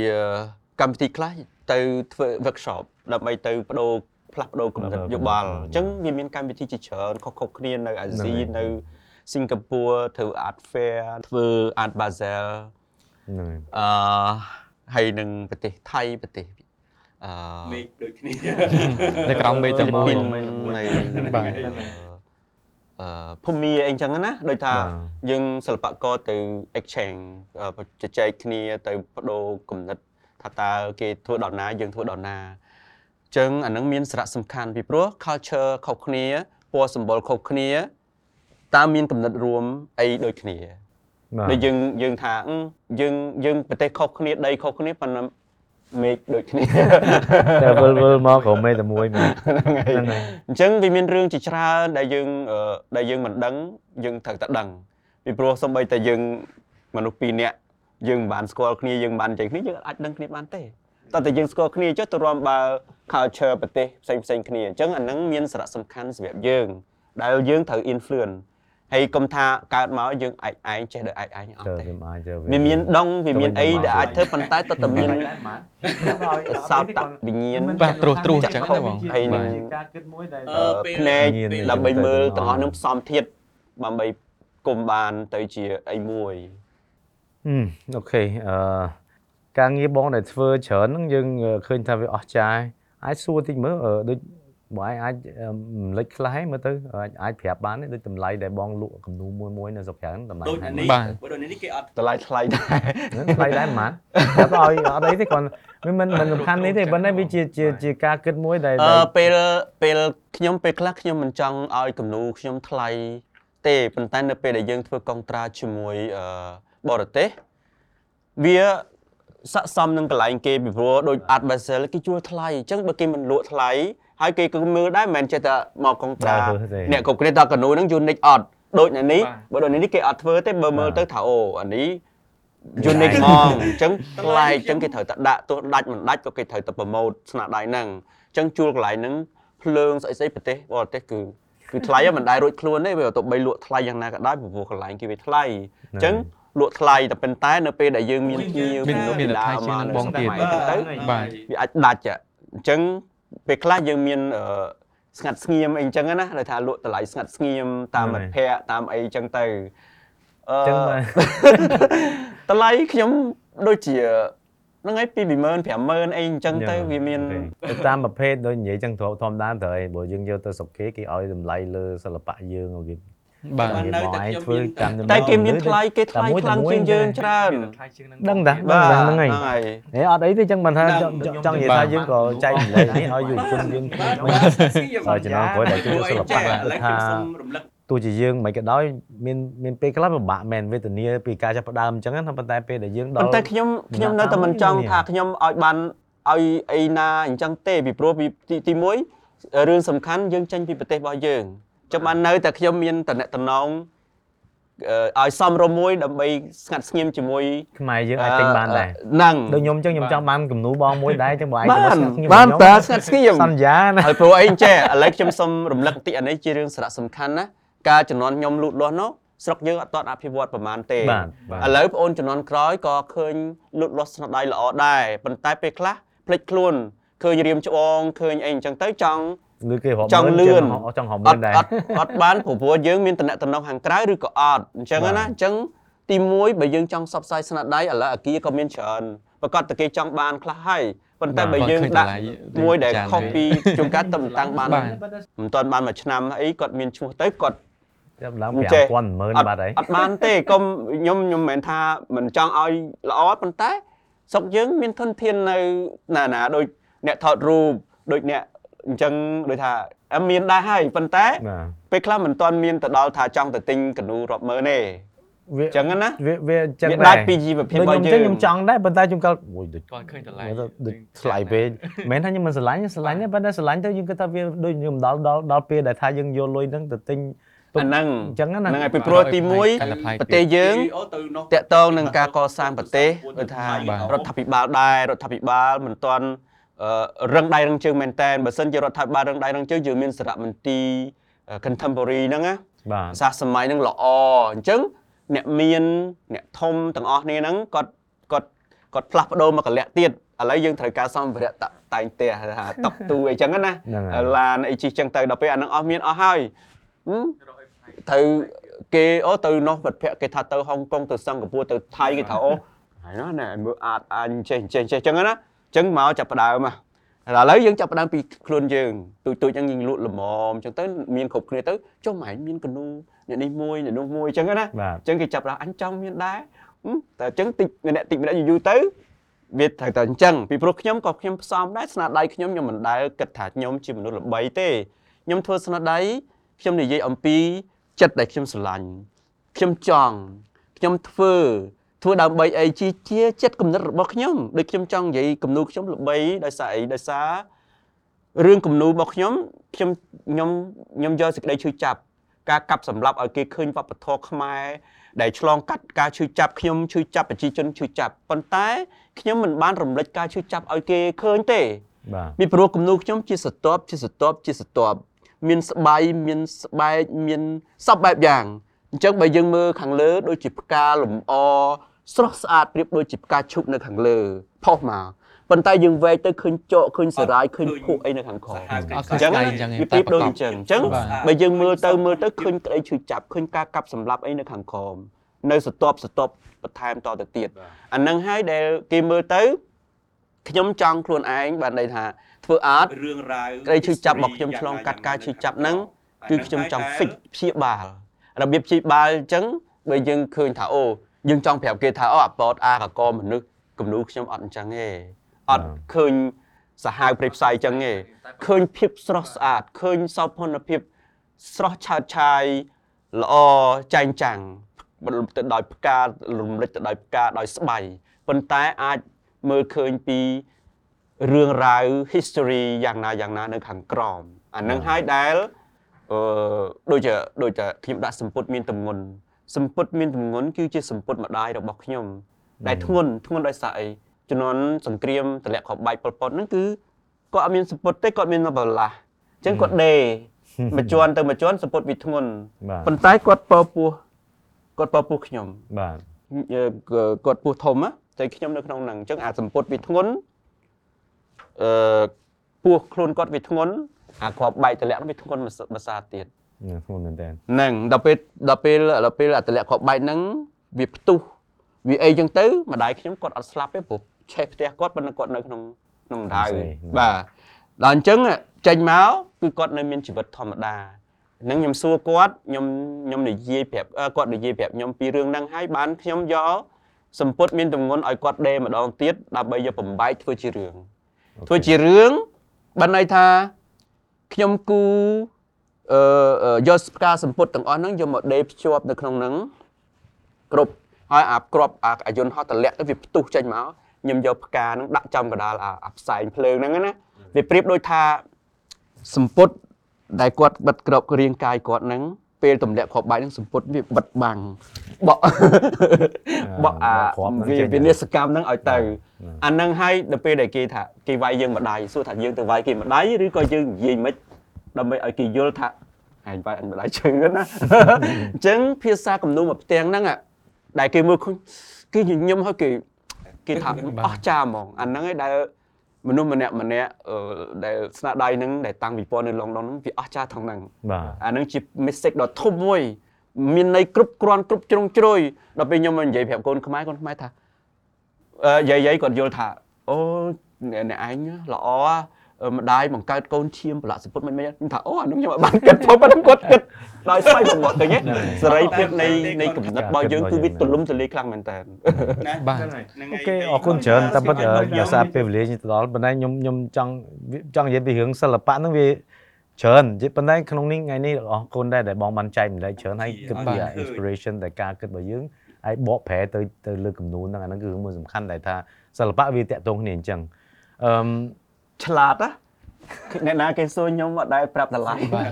កម្មវិធីខ្លះទៅធ្វើ workshop ដើម្បីទៅបដូរផ្លាស់ប្ដូរគំនិតយោបល់អញ្ចឹងវាមានកម្មវិធីជាច្រើនខុសៗគ្នានៅអាស៊ីនៅសិង្ហបុរីធ្វើ art fair ធ្វើ art bazaar ហ្នឹងហើយអឺហើយនឹងប្រទេសថៃប្រទេសអឺមេឃដូចគ្នានៅក្រោមមេតែមួយនៅបាទអឺភូមិអីចឹងណាដូចថាបាទយើងសិល្បករទៅ exchange អឺជជែកគ្នាទៅបដូរគំនិតថាតើគេធ្វើដល់ណាយើងធ្វើដល់ណាអញ្ចឹងអានឹងមានសារៈសំខាន់ពីព្រោះ culture ខុសគ្នាពណ៌សម្បុរខុសគ្នាតើមានគំនិតរួមអីដូចគ្នាបាទដូចយើងយើងថាអឺយើងយើងប្រទេសខុសគ្នាដីខុសគ្នាប៉ុន្តែមេឃដូចគ្នាតែវិលវិលមកក៏មេតែមួយមែនហ្នឹងហើយហ្នឹងហើយអញ្ចឹងវាមានរឿងជាច្រើនដែលយើងអឺដែលយើងមិនដឹងយើងត្រូវតែដឹងពីព្រោះសំបីតែយើងមនុស្សពីរនាក់យើងមិនបានស្គាល់គ្នាយើងមិនបានចេញគ្នាយើងអាចដឹងគ្នាបានទេ តើតែយើងស្គាល់គ្នាចុះទៅរួមបើ culture ប្រទេសផ្សេងផ្សេងៗគ្នាអញ្ចឹងអាហ្នឹងមានសារៈសំខាន់សម្រាប់យើង ដែលយើងត្រូវ influence ហើយកុំថាកើតមកយើងឯកឯងចេះដោយឯកឯងអត់ទៅទេខ្ញុំអាចទៅវាមានដងវាមានអីដែលអាចធ្វើប៉ុន្តែតើតើមានសោតតវិញ្ញាណបាទត្រួសត្រួសអញ្ចឹងណាបងហើយនឹងការគិតមួយដែលអឺពេលភ្នែកញៀនដើម្បីមើលញៀនទាំងអស់នឹងផ្សំធាតុដើម្បីគុំបានទៅជាអីមួយអឺអូខេអឺ ការងារបងដែលធ្វើច្រើនហ្នឹងយើងអឺឃើញថាវាអស្ចារ្យអាចសួរតិចមើលអឺដូចបងឯងអាចអឺរំលេចខ្លះហ្នឹងមើលទៅអាចអាចប្រាប់បានទេដូចតម្លៃដែលបងលក់គំនូមួយមួយនៅស្រុកប្រាំងតម្លៃដូចហ្នឹងនេះបាទបើដូចនេះគេអត់តម្លៃថ្លៃដែរហ្នឹងថ្លៃដែរហ្មងប្រាប់ឲ្យអត់អីទេគ្រាន់វាមិនមិនសំខាន់នេះទេប៉ុន្តែវាជាជាជាការគិតមួយដែលអឺដែលពេលពេលខ្ញុំពេលខ្លះខ្ញុំមិនចង់ឲ្យគំនូខ្ញុំថ្លៃទេប៉ុន្តែនៅពេលដែលយើងធ្វើកុងត្រាជាមួយអឺបរទេសវា ស័ក្តិសមនឹងកន្លែងគេពីព្រោះដូច Art Basel គេជួលថ្លៃអញ្ចឹងបើគេមិនលក់ថ្លៃហើយគេគឺមើលដែរមិនមែនចេះតែមកកុងត្រាបាទធ្វើទេអ្នកគ្រប់គ្នាតើកនូហ្នឹង unique អត់ដូចនៅនេះបាទបើដូចនេះគេអត់ធ្វើទេបើមើលបាទទៅថាអូអានេះ unique ហ្មងអញ្ចឹងថ្លៃអញ្ចឹងគេត្រូវតែដាក់ទោះដាច់មិនដាច់ក៏គេត្រូវតែប្រម៉ូទស្នាដៃហ្នឹងអញ្ចឹងជួលកន្លែងហ្នឹងភ្លើងស្អីស្អីប្រទេសបរទេសគឺគឺថ្លៃហ្នឹងមិនដែលរួចខ្លួនទេវាទៅបីលក់ថ្លៃយ៉ាងណាក៏ដោយព្រោះកន្លែងគេវាថ្លៃអញ្ចឹង លក់ថ្លៃតែប៉ុន្តែនៅពេលដែលយើងមានភ្ញៀវមានពីមានពីថ្លៃជាងនឹងបងទៀតអញ្ចឹងទៅបាទវាអាចដាច់อะអញ្ចឹងពេលខ្លះយើងមានអឺស្ងាត់ស្ងៀមអីអញ្ចឹងណាដែលថាលក់តម្លៃស្ងាត់ស្ងៀមតាមមិត្តភ័ក្តិតាមអីអញ្ចឹងទៅអឺអញ្ចឹងបាទតម្លៃខ្ញុំដូចជាហ្នឹងហើយពី20000 50000អីអញ្ចឹងទៅវាមានទៅតាមប្រភេទដូចនិយាយចឹងធម្មធម្មតាត្រូវអីបើយើងយកទៅស្រុកគេគេឲ្យតម្លៃលើសិល្បៈយើងឲ្យវា បាទបាទគេនៅបងតែឯងខ្ញុំធ្វើមានតាមតែគេមានថ្លៃគេថ្លៃតែមួយខ្លាំងតែមួយជាងយើងច្រើនថ្លៃជាងនឹងដឹងតាបាទដឹងហ្នឹងហើយហើយហេអត់អីទេចឹងមិនថាដឹងចង់ខ្ញុំចង់និយាយបាទថាយើងក៏ចែកម្លែកនេះឲ្យយុវជនយើងបាទមិនបាទស្គីខ្ញុំឲ្យចំណងក្រោយដែលជួយសិល្បៈឥឡូវថាខ្ញុំសូមរំលឹកទោះជាយើងមិនក៏ដោយមានមានពេលខ្លះពិបាកមែនវេទនាពីការចាប់ផ្ដើមអញ្ចឹងណាប៉ុន្តែពេលដែលយើងដល់ប៉ុន្តែខ្ញុំខ្ញុំនៅតែមិនចង់នេះថាខ្ញុំឲ្យបានឲ្យអីណាអញ្ចឹងទេពីព្រោះពីទីទីមួយរឿងសំខាន់យើងចេញពីប្រទេសរបស់យើង ចាំបាននៅតែខ្ញុំមានតំណែងតំណងអឺឲ្យសមរម្យមួយដើម្បីស្ងាត់ស្ងៀមជាមួយខ្មែរយើងអាចទិញបានដែរហ្នឹងដូចខ្ញុំអញ្ចឹងខ្ញុំចង់បានគំនូបងមួយដែរអញ្ចឹងបងឯងបានទៅស្ងាត់ស្ងៀមបានខ្ញុំតើស្ងាត់ស្ងៀមសន្យាណាហើយព្រោះអីចេះឥឡូវខ្ញុំសូមរំលឹកបន្តិចអានេះជារឿងសារៈសំខាន់ណាការជំនាន់ខ្ញុំលូតលាស់នោះស្រុកយើងអត់ទាន់អភិវឌ្ឍប្រហែលទេបាទបាទឥឡូវបងអូនជំនាន់ក្រោយក៏ឃើញលូតលាស់ស្នាដៃល្អដែរប៉ុន្តែពេលខ្លះភ្លេចខ្លួនឃើញរៀមច្បងឃើញអីអញ្ចឹងទៅចង់ លឺគេរាប់ចង់លឿនចង់រាប់អលឿនត់ដែរអត់អត់បានព្រោះព្រោះយើងមានតំណែងខាងក្រៅឬក៏អត់អញ្ចឹងបាទណាអញ្ចឹងទី1បើយើងចង់ផ្សព្វផ្សាយស្នាដៃឥឡូវអាគារក៏មានច្រើនប្រកាសតែគេចង់បានខ្លះហើយប៉ុន្តែបាទបើយើងគាត់ឃើញដាក់តម្លៃមួយដែលចានខុសវិញពីជួនកាលតំតាំងបានបាទមិនទាន់បានមួយឆ្នាំអីគាត់មានឈ្មោះទៅគាត់ចាប់ឡើងមិនចេះ5000 10000អត់បាត់ហើយអត់បានទេកុំខ្ញុំខ្ញុំមិនមែនថាមិនចង់ឲ្យល្អប៉ុន្តែស្រុកយើងមានធនធាននៅណាណាដូចអ្នកថតរូបដូចអ្នក អញ្ចឹងដូចថាអ่ะមានដែរហើយប៉ុន្តែបាទពេលខ្លះមិនទាន់មានទៅដល់ថាចង់ទៅទិញកនូរាប់ម៉ឺនទេវាអញ្ចឹងណាវាវាអញ្ចឹងវាដែដារច់ពីជីវភាពដូចរបស់ខ្ញុំយើចឹងងខ្ញុំចង់ដែរប៉ុន្តែជួនកាលអូយដូចគាត់ឃើញតម្លៃមើលទៅដូចថ្លៃពេកមិនមែនថាខ្ញុំមិនស្រឡាញ់ទេស្រឡាញ់ទេប៉ុន្តែស្រឡាញ់ទៅយើងគិតថាវាដូចខ្ញុំដល់ដល់ដល់ពេលដែលថាយើងយកលុយហ្នឹងទៅទិញអាហ្នឹងអញ្ចឹងណាហ្នឹងហើយពីព្រោះទី1កាន់តែថ្លៃប្រទេសយើងវីដេអូទៅនោះតកតងនឹងការកសាងប្រទេសដូចថាបាទរដ្ឋាភិបាលដែររដ្ឋាភិបាលមិនទាន់អឺ រឹងដៃរឹងជើងមែនតែនបើសិនជារដ្ឋាភិបាលរឹងដៃរឹងជើងយើងមានសារមន្ទីរអឺ contemporary ហ្នឹងណាបាទសាសសម័យហ្នឹងល្អអញ្ចឹងអ្នកមានអ្នកធំទាំងអស់គ្នាហ្នឹងគាត់គាត់គាត់ផ្លាស់ប្ដូរមកកលៈទៀតឥឡូវយើងត្រូវការសម្ភារៈតាក់តែងផ្ទះថាតុកទូអីចឹងណាហ្នឹងហើយឡានអីជិះចឹងទៅដល់ពេលអាហ្នឹងអស់មានអស់ហើយហឹមត្រូវគេអូទៅនោះមិត្តភក្តិគេថាទៅហុងកុងទៅសិង្ហបុរីទៅថៃគេថាអូហើយណាណែមើលអាចអញចេះចេះចេះចឹងណា ចឹងមកចាប់ផ្ដើមមកឥឡូវយើងចាប់ផ្ដើមពីខ្លួនយើងទូចទូចចឹងយើងលក់ល្មមចឹងទៅមានគ្រប់គ្នាទៅចុះម៉ែមានកនូអ្នកនេះមួយអ្នកនោះមួយចឹងណាបាទចឹងគេចាប់ផ្ដើមអញចង់មានដែរហឹមតែចឹងតិចម្នាក់តិចម្នាក់យូរៗទៅវាត្រូវតែអញ្ចឹងពីព្រោះខ្ញុំក៏ខ្ញុំផ្សំដែរស្នាដៃខ្ញុំខ្ញុំមិនដែលគិតថាខ្ញុំជាមនុស្សល្បីទេខ្ញុំធ្វើស្នាដៃខ្ញុំនិយាយអំពីចិត្តដែលខ្ញុំស្រឡាញ់ខ្ញុំចង់ខ្ញុំធ្វើ ធ្វើដើម្បីអីជាជាចិត្តគំនិតរបស់ខ្ញុំដូចខ្ញុំចង់និយាយគំនូខ្ញុំល្បីដោយសារអីដោយសាររឿងគំនូរបស់ខ្ញុំខ្ញុំខ្ញុំខ្ញុំយកសេចក្តីឈឺចាប់ការកាប់សម្លាប់ឲ្យគេឃើញវប្បធម៌ខ្មែរដែលឆ្លងកាត់ការឈឺចាប់ខ្ញុំឈឺចាប់ប្រជាជនឈឺចាប់ប៉ុន្តែខ្ញុំមិនបានរំលេចការឈឺចាប់ឲ្យគេឃើញទេបាទពីព្រោះគំនូខ្ញុំជាសតបជាសតបជាសតបមានស្បៃមានស្បែកមានសពបែបយ៉ាងអញ្ចឹងបើយើងមើលខាងលើដូចជាផ្កាលំអ ស្រស់ស្អាតប្រៀបដូចជាផ្កាឈូកនៅខាងលើផុសមកប៉ុន្តែយើងវែកទៅឃើញចកឃើញសារាយឃើញភក់អីនៅខាងក្រោមអត់ឃើញអញ្ចឹងស្អីអញ្ចឹងឯងវាប្រៀបដូចតែអញ្ចឹងអញ្ចឹងបាទបើយើងមើលទៅមើលទៅឃើញក្តីឈឺចាប់ឃើញការកាប់សម្លាប់អីនៅខាងក្រោមនៅសតបសតបបន្ថែមតទៅទៀតអានឹងហើយដែលគេមើលទៅខ្ញុំចង់ខ្លួនឯងបានន័យថាធ្វើអត់រឿងរ៉ាវក្តីឈឺចាប់របស់ខ្ញុំឆ្លងកាត់ការឈឺចាប់ហ្នឹងគឺខ្ញុំចង់ fix ព្យាបាលរបៀបព្យាបាលអញ្ចឹងបើយើងឃើញថាអូ យើងចង់ប្រាប់គេថាអូអាប៉តអាកកមនុស្សគំនូខ្ញុំអត់អញ្ចឹងទេអត់ឃើញសាហាវព្រៃផ្សៃអញ្ចឹងទេឃើញភាពស្រស់ស្អាតឃើញសោភ័ណភាពស្រស់ឆើតឆាយល្អចែងចាំងទៅដោយផ្ការរំលេចទៅដោយផ្ការដោយស្បៃប៉ុន្តែអាចមើលឃើញពីរឿងរ៉ាវ history យ៉ាងណាយ៉ាងណានៅខាងក្រោមអានឹងហើយដែលអឺដូចជាដូចតែខ្ញុំដាក់សម្ពុតមានតម្ងន់ សម្ពុតមានតម្ងន់គឺជាសម្ពុតម្ដាយរបស់ខ្ញុំដែលធ្ងន់ធ្ងន់ដោយសារអីជំនាន់សង្គ្រាមតម្លាក់ខបែកប៉ុលពតហ្នឹងគឺគាត់អត់មានសម្ពុតទេគាត់មានបលាស់អញ្ចឹងគាត់ដេមួយជាន់ទៅមួយជាន់សម្ពុតវាធ្ងន់បាទប៉ុន្តែគាត់ពើពោះគាត់ពើពោះខ្ញុំបាទអឺគាត់ពោះធំណាតែខ្ញុំនៅក្នុងហ្នឹងអញ្ចឹងអាសម្ពុតវាធ្ងន់អឺពោះខ្លួនគាត់វាធ្ងន់អាគ្រាប់បែកតម្លាក់ហ្នឹងវាធ្ងន់ភាសាទៀតនេះ ធ្ងន់មែនតើហ្នឹងដល់ពេលដល់ពេលដល់ពេលអាតម្លាក់គ្រាប់បែកហ្នឹងវាផ្ទុះវាអីចឹងទៅម្ដាយខ្ញុំគាត់អត់ស្លាប់ទេព្រោះឆេះផ្ទះគាត់ប៉ុន្តែគាត់នៅក្នុងក្នុងដៅបាទដល់អញ្ចឹងចេញមកគឺគាត់នៅមានជីវិតធម្មតាហ្នឹងខ្ញុំសួរគាត់ខ្ញុំខ្ញុំនិយាយប្រាប់អឺគាត់និយាយប្រាប់ខ្ញុំពីរឿងហ្នឹងហើយបានខ្ញុំយកសម្ពុតមានទម្ងន់ឲ្យគាត់ដេម្ដងទៀតដើម្បីយកបំបែកធ្វើជារឿងធ្វើជារឿងបានន័យថាខ្ញុំគូ អឺអឺយកផ្កាសម្ពុតទាំងអស់ហ្នឹងយកមកដេភ្ជាប់នៅក្នុងហ្នឹងគ្រប់ហើយអាក្របអាអាយន្តហោះតម្លាក់ទៅវាផ្ទុះចេញមកខ្ញុំយកផ្កាហ្នឹងដាក់ចំកណ្ដាលអាអាផ្សែងភ្លើងហ្នឹងណាវាប្រៀបដូចថាសម្ពុតដែលគាត់បិទក្របរាងកាយគាត់ហ្នឹងពេលទម្លាក់គ្រាប់បែកហ្នឹងសម្ពុតវាបិទបាំងបក់បក់អាវាវិនិស្សកម្មហ្នឹងឲ្យទៅអាហ្នឹងហើយដល់ពេលដែលគេថាគេវាយយើងម្ដាយសួរថាយើងទៅវាយគេម្ដាយឬក៏យើងនិយាយមិន ដើម្បីឲ្យគេយល់ថាហែងវាយអញម្ដាយជឿណាអញ្ចឹងភាសាគំនូមកផ្ទាំងហ្នឹងអាដែលគេមើលឃើញគេញញឹមហើយគេគេថាអស់ចាហ្មងអាហ្នឹងឯងដែលមនុស្សម្នាក់ម្នាក់អឺដែលស្នាដៃហ្នឹងដែលតាំងពីពណ៌នៅឡុងដុនហ្នឹងវាអស់ចាថងហ្នឹងបាទអាហ្នឹងជា message ដ៏ធំមួយមានន័យគ្រប់គ្រាន់គ្រប់ជ្រុងជ្រោយដល់ពេលខ្ញុំមកនិយាយប្រាប់កូនខ្មែរកូនខ្មែរថាអឺយាយយាយគាត់យល់ថាអូអ្នកអ្នកឯងល្អអឺ ម្ដាយបង្កើតកូនឈាមប្រឡាក់សពុតមិនមិនខ្ញុំថាអូអាហ្នឹងខ្ញុំអត់បានគិតផងប៉ុន្តែគាត់គិតដោយស្វ័យប្រវត្តិឃើញទេសេរីភាពនៃនៃគំនិតរបស់យើងគឺវាទូលំទូលាយខ្លាំងមែនតើណាបាទហ្នឹងអូហើយខេអរគុណច្រើនតែពិតដោយសារពេលវេលាទៅដល់ប៉ុន្តែខ្ញុំខ្ញុំចង់ចង់និយាយពីរឿងសិល្បៈហ្នឹងវាច្រើនប៉ុន្តែក្នុងនេះថ្ងៃនេះអរគុណដែរដែលបងបានចែកម្លែកច្រើនហើយគិតពី inspiration ដែលការគិតរបស់យើងហើយបកប្រែទៅទៅលើគំនូនហ្នឹងអាហ្នឹងគឺរឿងមួយសំខាន់ដែលថាសិល្បៈវាតាក់ទងគ្នាអញ្ចឹងអឺ ឆ្លាតណាអ្នកណាគេសួរខ្ញុំអត់ដែលប្រាប់តម្លៃបាទ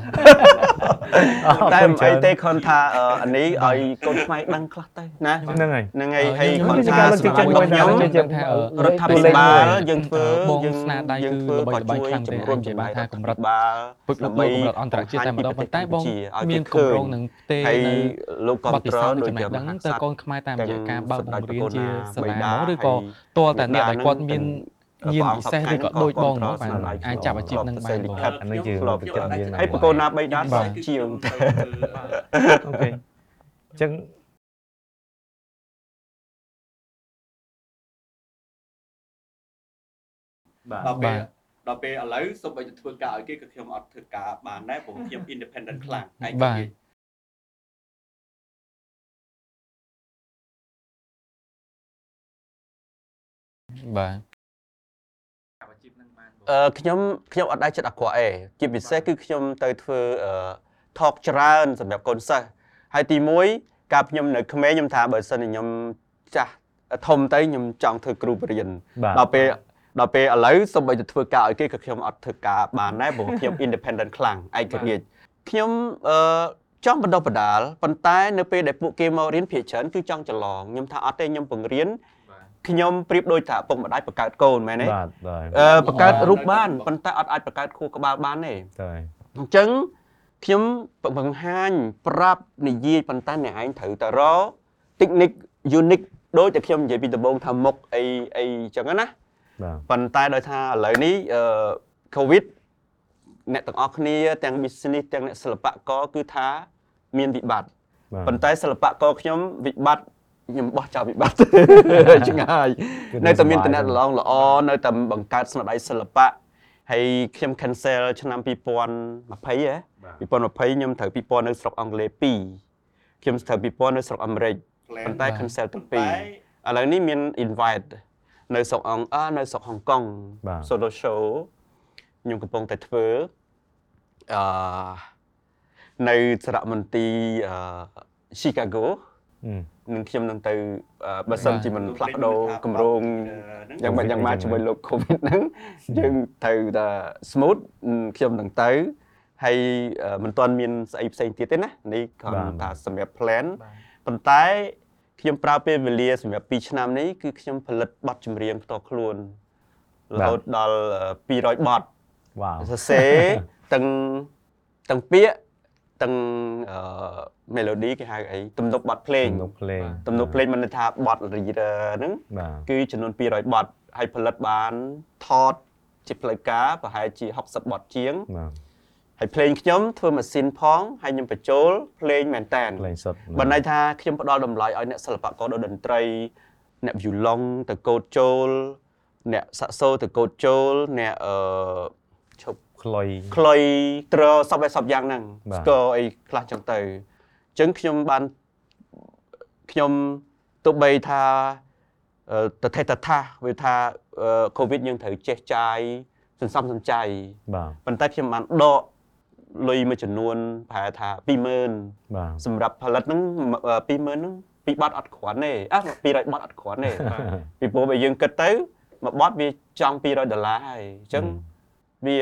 តែមិនអីទេគាត់ថាអឺអានេះឲ្យកូនខ្មែរដឹងខ្លះទៅណាហ្នឹងហើយហ្នឹងហើយហើយខ្ញុំគាត់មានថាការលើកទឹកចិត្តមួយខ្ញុំដែរខ្ញុំថាអឺរដ្ឋាភិបាលយើងធ្វើបងយើងស្នាដៃយើងគឺធ្វើល្បីក៏ល្បាញជួយខ្លាំងជំទេរុញអាចនិយាយបានថាកម្រិតបាលពឹកលើកកម្រិតអន្តរជាតិតែម្ដងប៉ុន្តែបងមានគម្រោងនឹងទេហើយនៅលោកគាំបទពិទ្រសោធន៍ដូចចំណេជាះដឹងមហាទៅក្សត្រកូនខ្មែរតាមរយៈការបើកបង្រៀនជាសាលាបិតាហ្មងឬក៏ហើយតលតែអ្នកដែលគាត់មានបិតា ញាណនឹងពិសេសឬក៏ដូចបងហ្មងបាទអាចចាប់អាជីពនឹងបានបងអាហ្នឹងជារឿងទឹកចិត្តយើងណាហើយបកូនណាបីដាបាទជាងអូខេអញ្ចឹងដល់ពេលដល់ពេលឥឡូវសូម្បីតែធ្វើការឲ្យគេក៏ខ្ញុំអត់ធ្វើការបានដែរព្រោះខ្ញុំ independent ខ្លាំងឯងបាទបាទ អឺខ្ញុំខ្ញុំអត់ដែរចិត្តអាក្រក់អេជាពិសេសគឺខ្ញុំទៅធ្វើអឺ talk ច្រើនសម្រាប់កូនសិស្សហើយទី1កាលខ្ញុំនៅក្មេងខ្ញុំថាបើសិនជាខ្ញុំចាស់ធំទៅខ្ញុំចង់ធ្វើគ្រូបរិញ្ញាបាទដល់ពេលដល់ពេលឥឡូវសូម្បីតែធ្វើការឲ្យគេក៏ខ្ញុំអត់ធ្វើការបានដែរព្រោះខ្ញុំ independent ខ្លាំងឯករាជ្យខ្ញុំអឺចង់បណ្ដុះបណ្ដាលប៉ុន្តែនៅពេលដែលពួកគេមករៀនភាគច្រើនគឺចង់ច្រឡងខ្ញុំថាអត់ទេខ្ញុំបង្រៀន ខ្ញុំប្រៀបដូចថាឪពុកម្ដាយបង្កើតកូនមែនទេបាទបាទអឺបង្កើតរូបបានប៉ុន្តែអត់អាចបង្កើតខួរក្បាលបានទេតែអញ្ចឹងខ្ញុំបង្ហាញប្រាប់និយាយប៉ុន្តែអ្នកឯងត្រូវតែរក technique unique ដូចតែខ្ញុំនិយាយពីដំបូងថាមុខអីអីអញ្ចឹងណាបាទប៉ុន្តែដោយថាឥឡូវនេះអឺ COVID អ្នកទាំងអស់គ្នាទាំង business ទាំងអ្នកសិល្បករគឺថាមានវិបត្តិបាទប៉ុន្តែសិល្បករខ្ញុំវិបត្តិ ខ្ញុំបោះចោលវិបត្តិឆ្ងាយគឺនៅតែមានសុបាយតំណែងល្អល្អនៅតែបង្កើតស្នាដៃសិល្បៈហើយខ្ញុំ cancel ឆ្នាំ2020ហ៎2020ខ្ញុំត្រូវ2000នៅស្រុកអង់គ្លេស2ខ្ញុំត្រូវ2000នៅស្រុកអាមេរិកប៉ុន្តែ cancel ទាំងពីរឥឡូវនេះមាន invite នៅស្រុកអង់អឺនៅស្រុកហុងកុងបាទ solo show ខ្ញុំកំពុងតែធ្វើអឺនៅសារមន្ទីរអឺ Chicago អឺ នឹងខ្ញុំនឹងទៅអឺបើសិនជាមិនផ្លាស់ប្ដូរគម្រោងយ៉ាងម៉េចយ៉ាងម៉េចជាមួយលោក COVID ហ្នឹងយើងត្រូវតែ smooth ខ្ញុំនឹងទៅហើយអឺមិនទាន់មានស្អីផ្សេងទៀតទេណានេះគ្រាន់តែសម្រាប់ plan ប៉ុន្តែខ្ញុំប្រើពេលវេលាសម្រាប់2ឆ្នាំនេះគឺខ្ញុំផលិតបទចម្រៀងផ្ទាល់ខ្លួនរហូតដល់200បទវ៉ាវសរសេរទាំងទាំងពាក្យ ទាំងអឺ melody គេហៅអីទំនុកបទភ្លេងទំនុកភ្លេងទំនុកភ្លេងមិនន័យថាបទ reader ហ្នឹងបាទគឺចំនួន200បទហើយផលិតបានថតជាផ្លូវការប្រហែលជា60បទជាងបាទហើយភ្លេងខ្ញុំធ្វើម៉ាស៊ីនផងហើយខ្ញុំបញ្ចូលភ្លេងមែនតែនភ្លេងសុទ្ធបើន័យថាខ្ញុំផ្ដល់តម្លៃឲ្យអ្នកសិល្បករតន្ត្រី អ្នក violon ទៅកូដចូល អ្នកសាក់សូទៅកូដចូលអ្នកអឺឈប់ ខ្លុយខ្លុយត្រសពឲ្យសពយ៉ាងហ្នឹងបាទស្គរអីខ្លះចឹងទៅអញ្ចឹងខ្ញុំបានខ្ញុំទោះបីថាអឺតថេតថាវាថាអឺ COVID យើងត្រូវចេះចាយសន្សំសំចៃបាទប៉ុន្តែខ្ញុំបានដកលុយមួយចំនួនប្រហែលថា20000បាទសម្រាប់ផលិតហ្នឹង20000ហ្នឹងពីរបាត់អត់គ្រាន់ទេអះ200បាត់អត់គ្រាន់ទេពីព្រោះបើយើងគិតទៅមួយបាត់វាចង់200ដុល្លារហើយអញ្ចឹងវា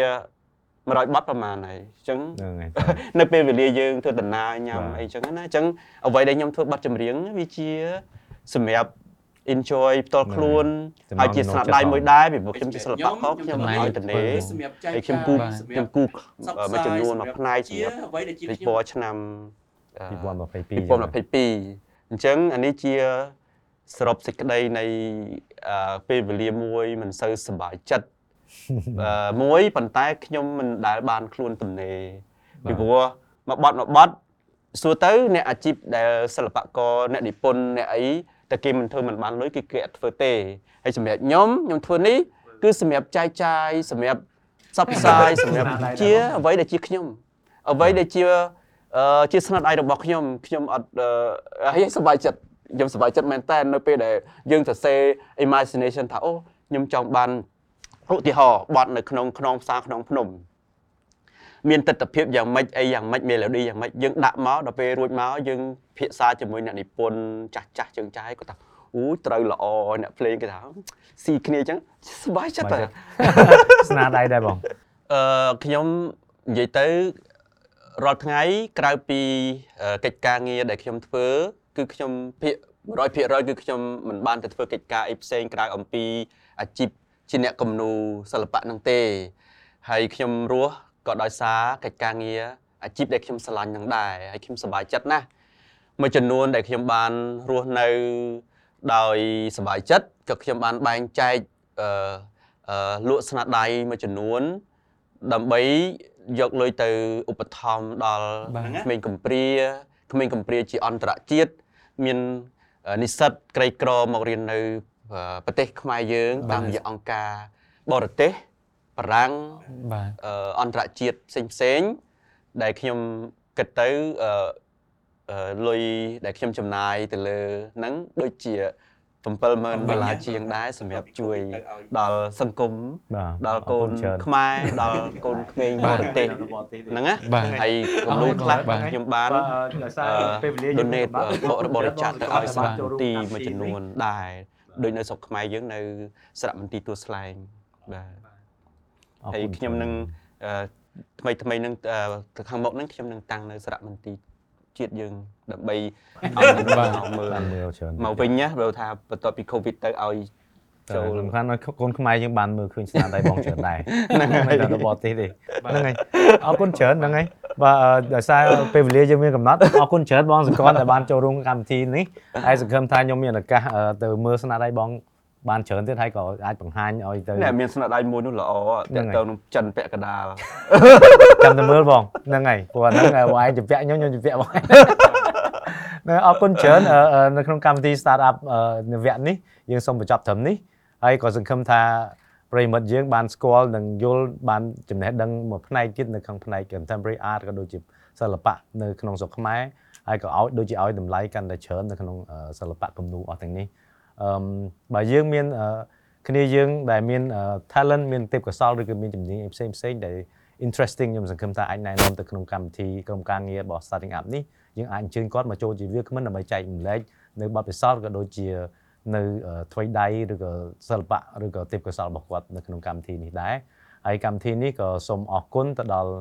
100បាត់ប្រហែលហើយអញ្ចឹងហ្នឹងហើយនៅពេលវេលាយើងធ្វើដំណើរញ៉ាំបាទអីចឹងណាអញ្ចឹងអ្វីដែលខ្ញុំធ្វើប័ណ្ណចម្រៀងវាជាសម្រាប់ enjoy ផ្ទាល់ខ្លួនចំណងហើយជាស្នាដៃមួយដែរពីព្រោះខ្ញុំជាសិល្បករខ្ញុំចំណាយឲ្យតនេសម្រាប់ចែកហើយខ្ញុំគូខ្ញុំគូមួយចំនួនមួយផ្នែកជាសម្រាប់អ្វីដែលជាពិខ្ញុំព័រណ៍ឆ្នាំអឺ2022 2022អញ្ចឹងអានេះជាសរុបសេចក្តីនៃអឺពេលវេលាមួយមិនសូវសប្បាយចិត្តអឺ មួយប៉ុន្តែខ្ញុំមិនដែលបានខ្លួនទំនេរពីព្រោះមកបត់មកបត់សួរទៅអ្នកអាជីពដែលសិល្បករអ្នកនិពន្ធអ្នកអីតែគេមិនធ្វើមិនបានលុយគឺគេអត់ធ្វើទេហើយសម្រាប់ខ្ញុំខ្ញុំធ្វើនេះគឺសម្រាប់ចែកចាយសម្រាប់សັບផ្សាយសម្រាប់ជាអ្វីដែលជាខ្ញុំអ្វីដែលជាអឺជាស្នាដៃរបស់ខ្ញុំខ្ញុំអត់អឺហើយសប្បាយចិត្តខ្ញុំសប្បាយចិត្តមែនតើនៅពេលដែលយើងសរសេរ imagination ថាអូខ្ញុំចង់បាន ឧទាហរណ៍បត់នៅក្នុងខ្នងផ្សារខ្នងភ្នំមានទស្សនវិជ្ជាយ៉ាងម៉េចអីយ៉ាងម៉េច melody យ៉ាងម៉េចយើងដាក់មកដល់ពេលរួចមកយើងភាសាជាមួយអ្នកនិពន្ធចាស់ចាស់ជើងចាយគាត់ថាអូយត្រូវល្អអ្នកភ្លេងគេថាស៊ីគ្នាអញ្ចឹងសប្បាយចិត្តតែស្នាដៃដែរបងអឺខ្ញុំនិយាយទៅរាល់ថ្ងៃក្រៅពីអឺកិច្ចការងារដែលខ្ញុំធ្វើ គឺខ្ញុំភាគ100%គឺខ្ញុំមិនបានទៅធ្វើកិច្ចការអីផ្សេងក្រៅអំពីអាជីព ជាអ្នកគំនូរសិល្បៈហ្នឹងទេ ហើយខ្ញុំរស់ក៏ដោយសារកិច្ចការងារអាជីពដែលខ្ញុំស្រឡាញ់ហ្នឹងដែរហើយខ្ញុំសប្បាយចិត្តណាស់មួយចំនួនដែលខ្ញុំបានរស់នៅដោយសប្បាយចិត្តក៏ខ្ញុំបានបែងចែកអឺអឺលក់ស្នាដៃមួយចំនួន ដើម្បីយកលុយទៅឧបត្ថម្ភដល់បាទក្មេងកំព្រាក្មេងកំព្រាជាអន្តរជាតិមានអឺនិស្សិតក្រីក្រមករៀននៅអឺ ប្រទេសខ្មែរយើងបាទតាមរយៈអង្គការបរទេសបារាំងបាទអឺអន្តរជាតិផ្សេងផ្សេងៗដែលខ្ញុំគិតទៅអឺអឺលុយដែលខ្ញុំចំណាយទៅលើហ្នឹងដូចជា70000ដុល្លារជាងដែរសម្រាប់ជួយដល់សង្គមបាទដល់កូនច្រើនខ្មែរដល់កូនក្មេងបរទេសហ្នឹងណាបាទហើយគំនូរខ្លះបាទខ្ញុំបានដោយសារពេលវេលា donate បរិបរិច្ចាគទៅឲ្យសារមន្ទីរចូលរួមមួយចំនួនដែរ ដូចនៅស្រុកខ្មែរយើងនៅសារមន្ទីរទួលស្លែងបាទអរហើយគុណខ្ញុំនឹងអឺថ្មីថ្មីនឹងអឺទៅខាងមុខហ្នឹងខ្ញុំនឹងតាំងនៅសារមន្ទីរជាតិយើងដើម្បីឲ្យបាទមកមើលបានមើលច្រើនមកវិញណាព្រោះថាបន្ទាប់ពី Covid ទៅឲ្យចូលចូលសំខាន់កូនខ្មែរយើងបានមើលឃើញស្នាដៃបងច្រើនដែរហ្នឹងហើយតែបរទេសទេហ្នឹងហើយអរគុណច្រើនហ្នឹងហើយ បាទអឺដោយសារពេលវេលាយើងមានកំណត់អរគុណច្រើនបងសកលដែលបានចូលរួមកម្មវិធីនេះហើយសង្ឃឹមថាខ្ញុំមានឱកាសអឺទៅមើលស្នាដៃបងបានច្រើនទៀតហើយក៏អាចបង្ហាញឲ្យទៅអ្នកមានស្នាដៃមួយនោះល្អហ្នឹតាងក់ហើយទងនឹងចិនពាក់កណ្ដាលចាំតែមើលបងហ្នឹងហើយព្រោះអាហ្នឹងបងឯងជំពាក់ខ្ញុំខ្ញុំជំពាក់បងឯងហ្នឹងអរគុណច្រើនអឺអឺនៅក្នុងកម្មវិធី startup អឺនៅវគ្គនេះយើងសូមបញ្ចប់ត្រឹមនេះហើយក៏សង្ឃឹមថា ប្រិយមិត្តយើងបានស្គាល់និងយល់បានចំណេះដឹងមួយផ្នែកទៀតនៅក្នុងផ្នែក contemporary art ក៏ដូចជាសិល្បៈនៅក្នុងស្រុកខ្មែរហើយក៏ឲ្យដូចជាឲ្យតម្លៃកាន់តែច្រើននៅក្នុងអឺសិល្បៈគំនូរអស់ទាំងនេះអឺមបើយើងមានអឺគ្នាយើងដែលមានអឺ talent មានទេពកោសល្យឬក៏មានជំនាញផ្សេងផ្សេងៗដែល interesting ខ្ញុំសង្ឃឹមថាអាចណែនាំទៅក្នុងកម្មវិធីក្រុមការងាររបស់ starting up នេះយើងអាចអញ្ជើញគាត់មកចូលជាវាគ្មិនដើម្បីចែករំលែកនៅបទពិសោធន៍ក៏ដូចជា នៅអឺថ្វីដៃឬក៏សិល្បៈឬក៏ទេពកោសល្យរបស់គាត់នៅក្នុងកម្មវិធីនេះដែរហើយកម្មវិធីនេះក៏សូមអរគុណទៅដល់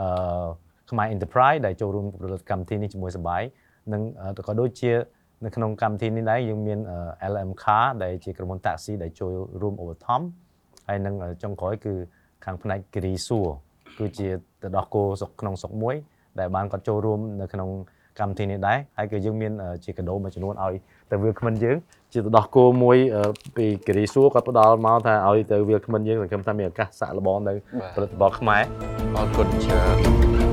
អឺខ្មែរ Enterprise ដែលចូលរួមប្រតិកម្មវិធីនេះជាមួយសបាយនិងអឺក៏ដូចជានៅក្នុងកម្មវិធីនេះដែរយើងមានអឺ LM Car ដែលជាក្រុមហ៊ុនតាក់ស៊ីដែលចូលរួមឧបត្ថម្ភហើយនឹងអឺចុងក្រោយគឺខាងផ្នែកគិរីសួរគឺជាទៅដោះគោស្រុកក្នុងស្រុកមួយ ដែលបានគាត់ចូលរួមនៅក្នុងកម្មវិធីនេះដែរហើយក៏យើងមានអឺជាកាដូមួយចំនួនឲ្យទៅវាគ្មិនយើង ជាទៅដោះគោមួយអឺពីគិរីសួរគាត់ផ្ដល់មកថាឲ្យទៅវាគ្មិនយើងសង្ឃឹមថាមានឱកាសសាក់លបងនៅផលិតផលខ្មែរអរគុណច្រើន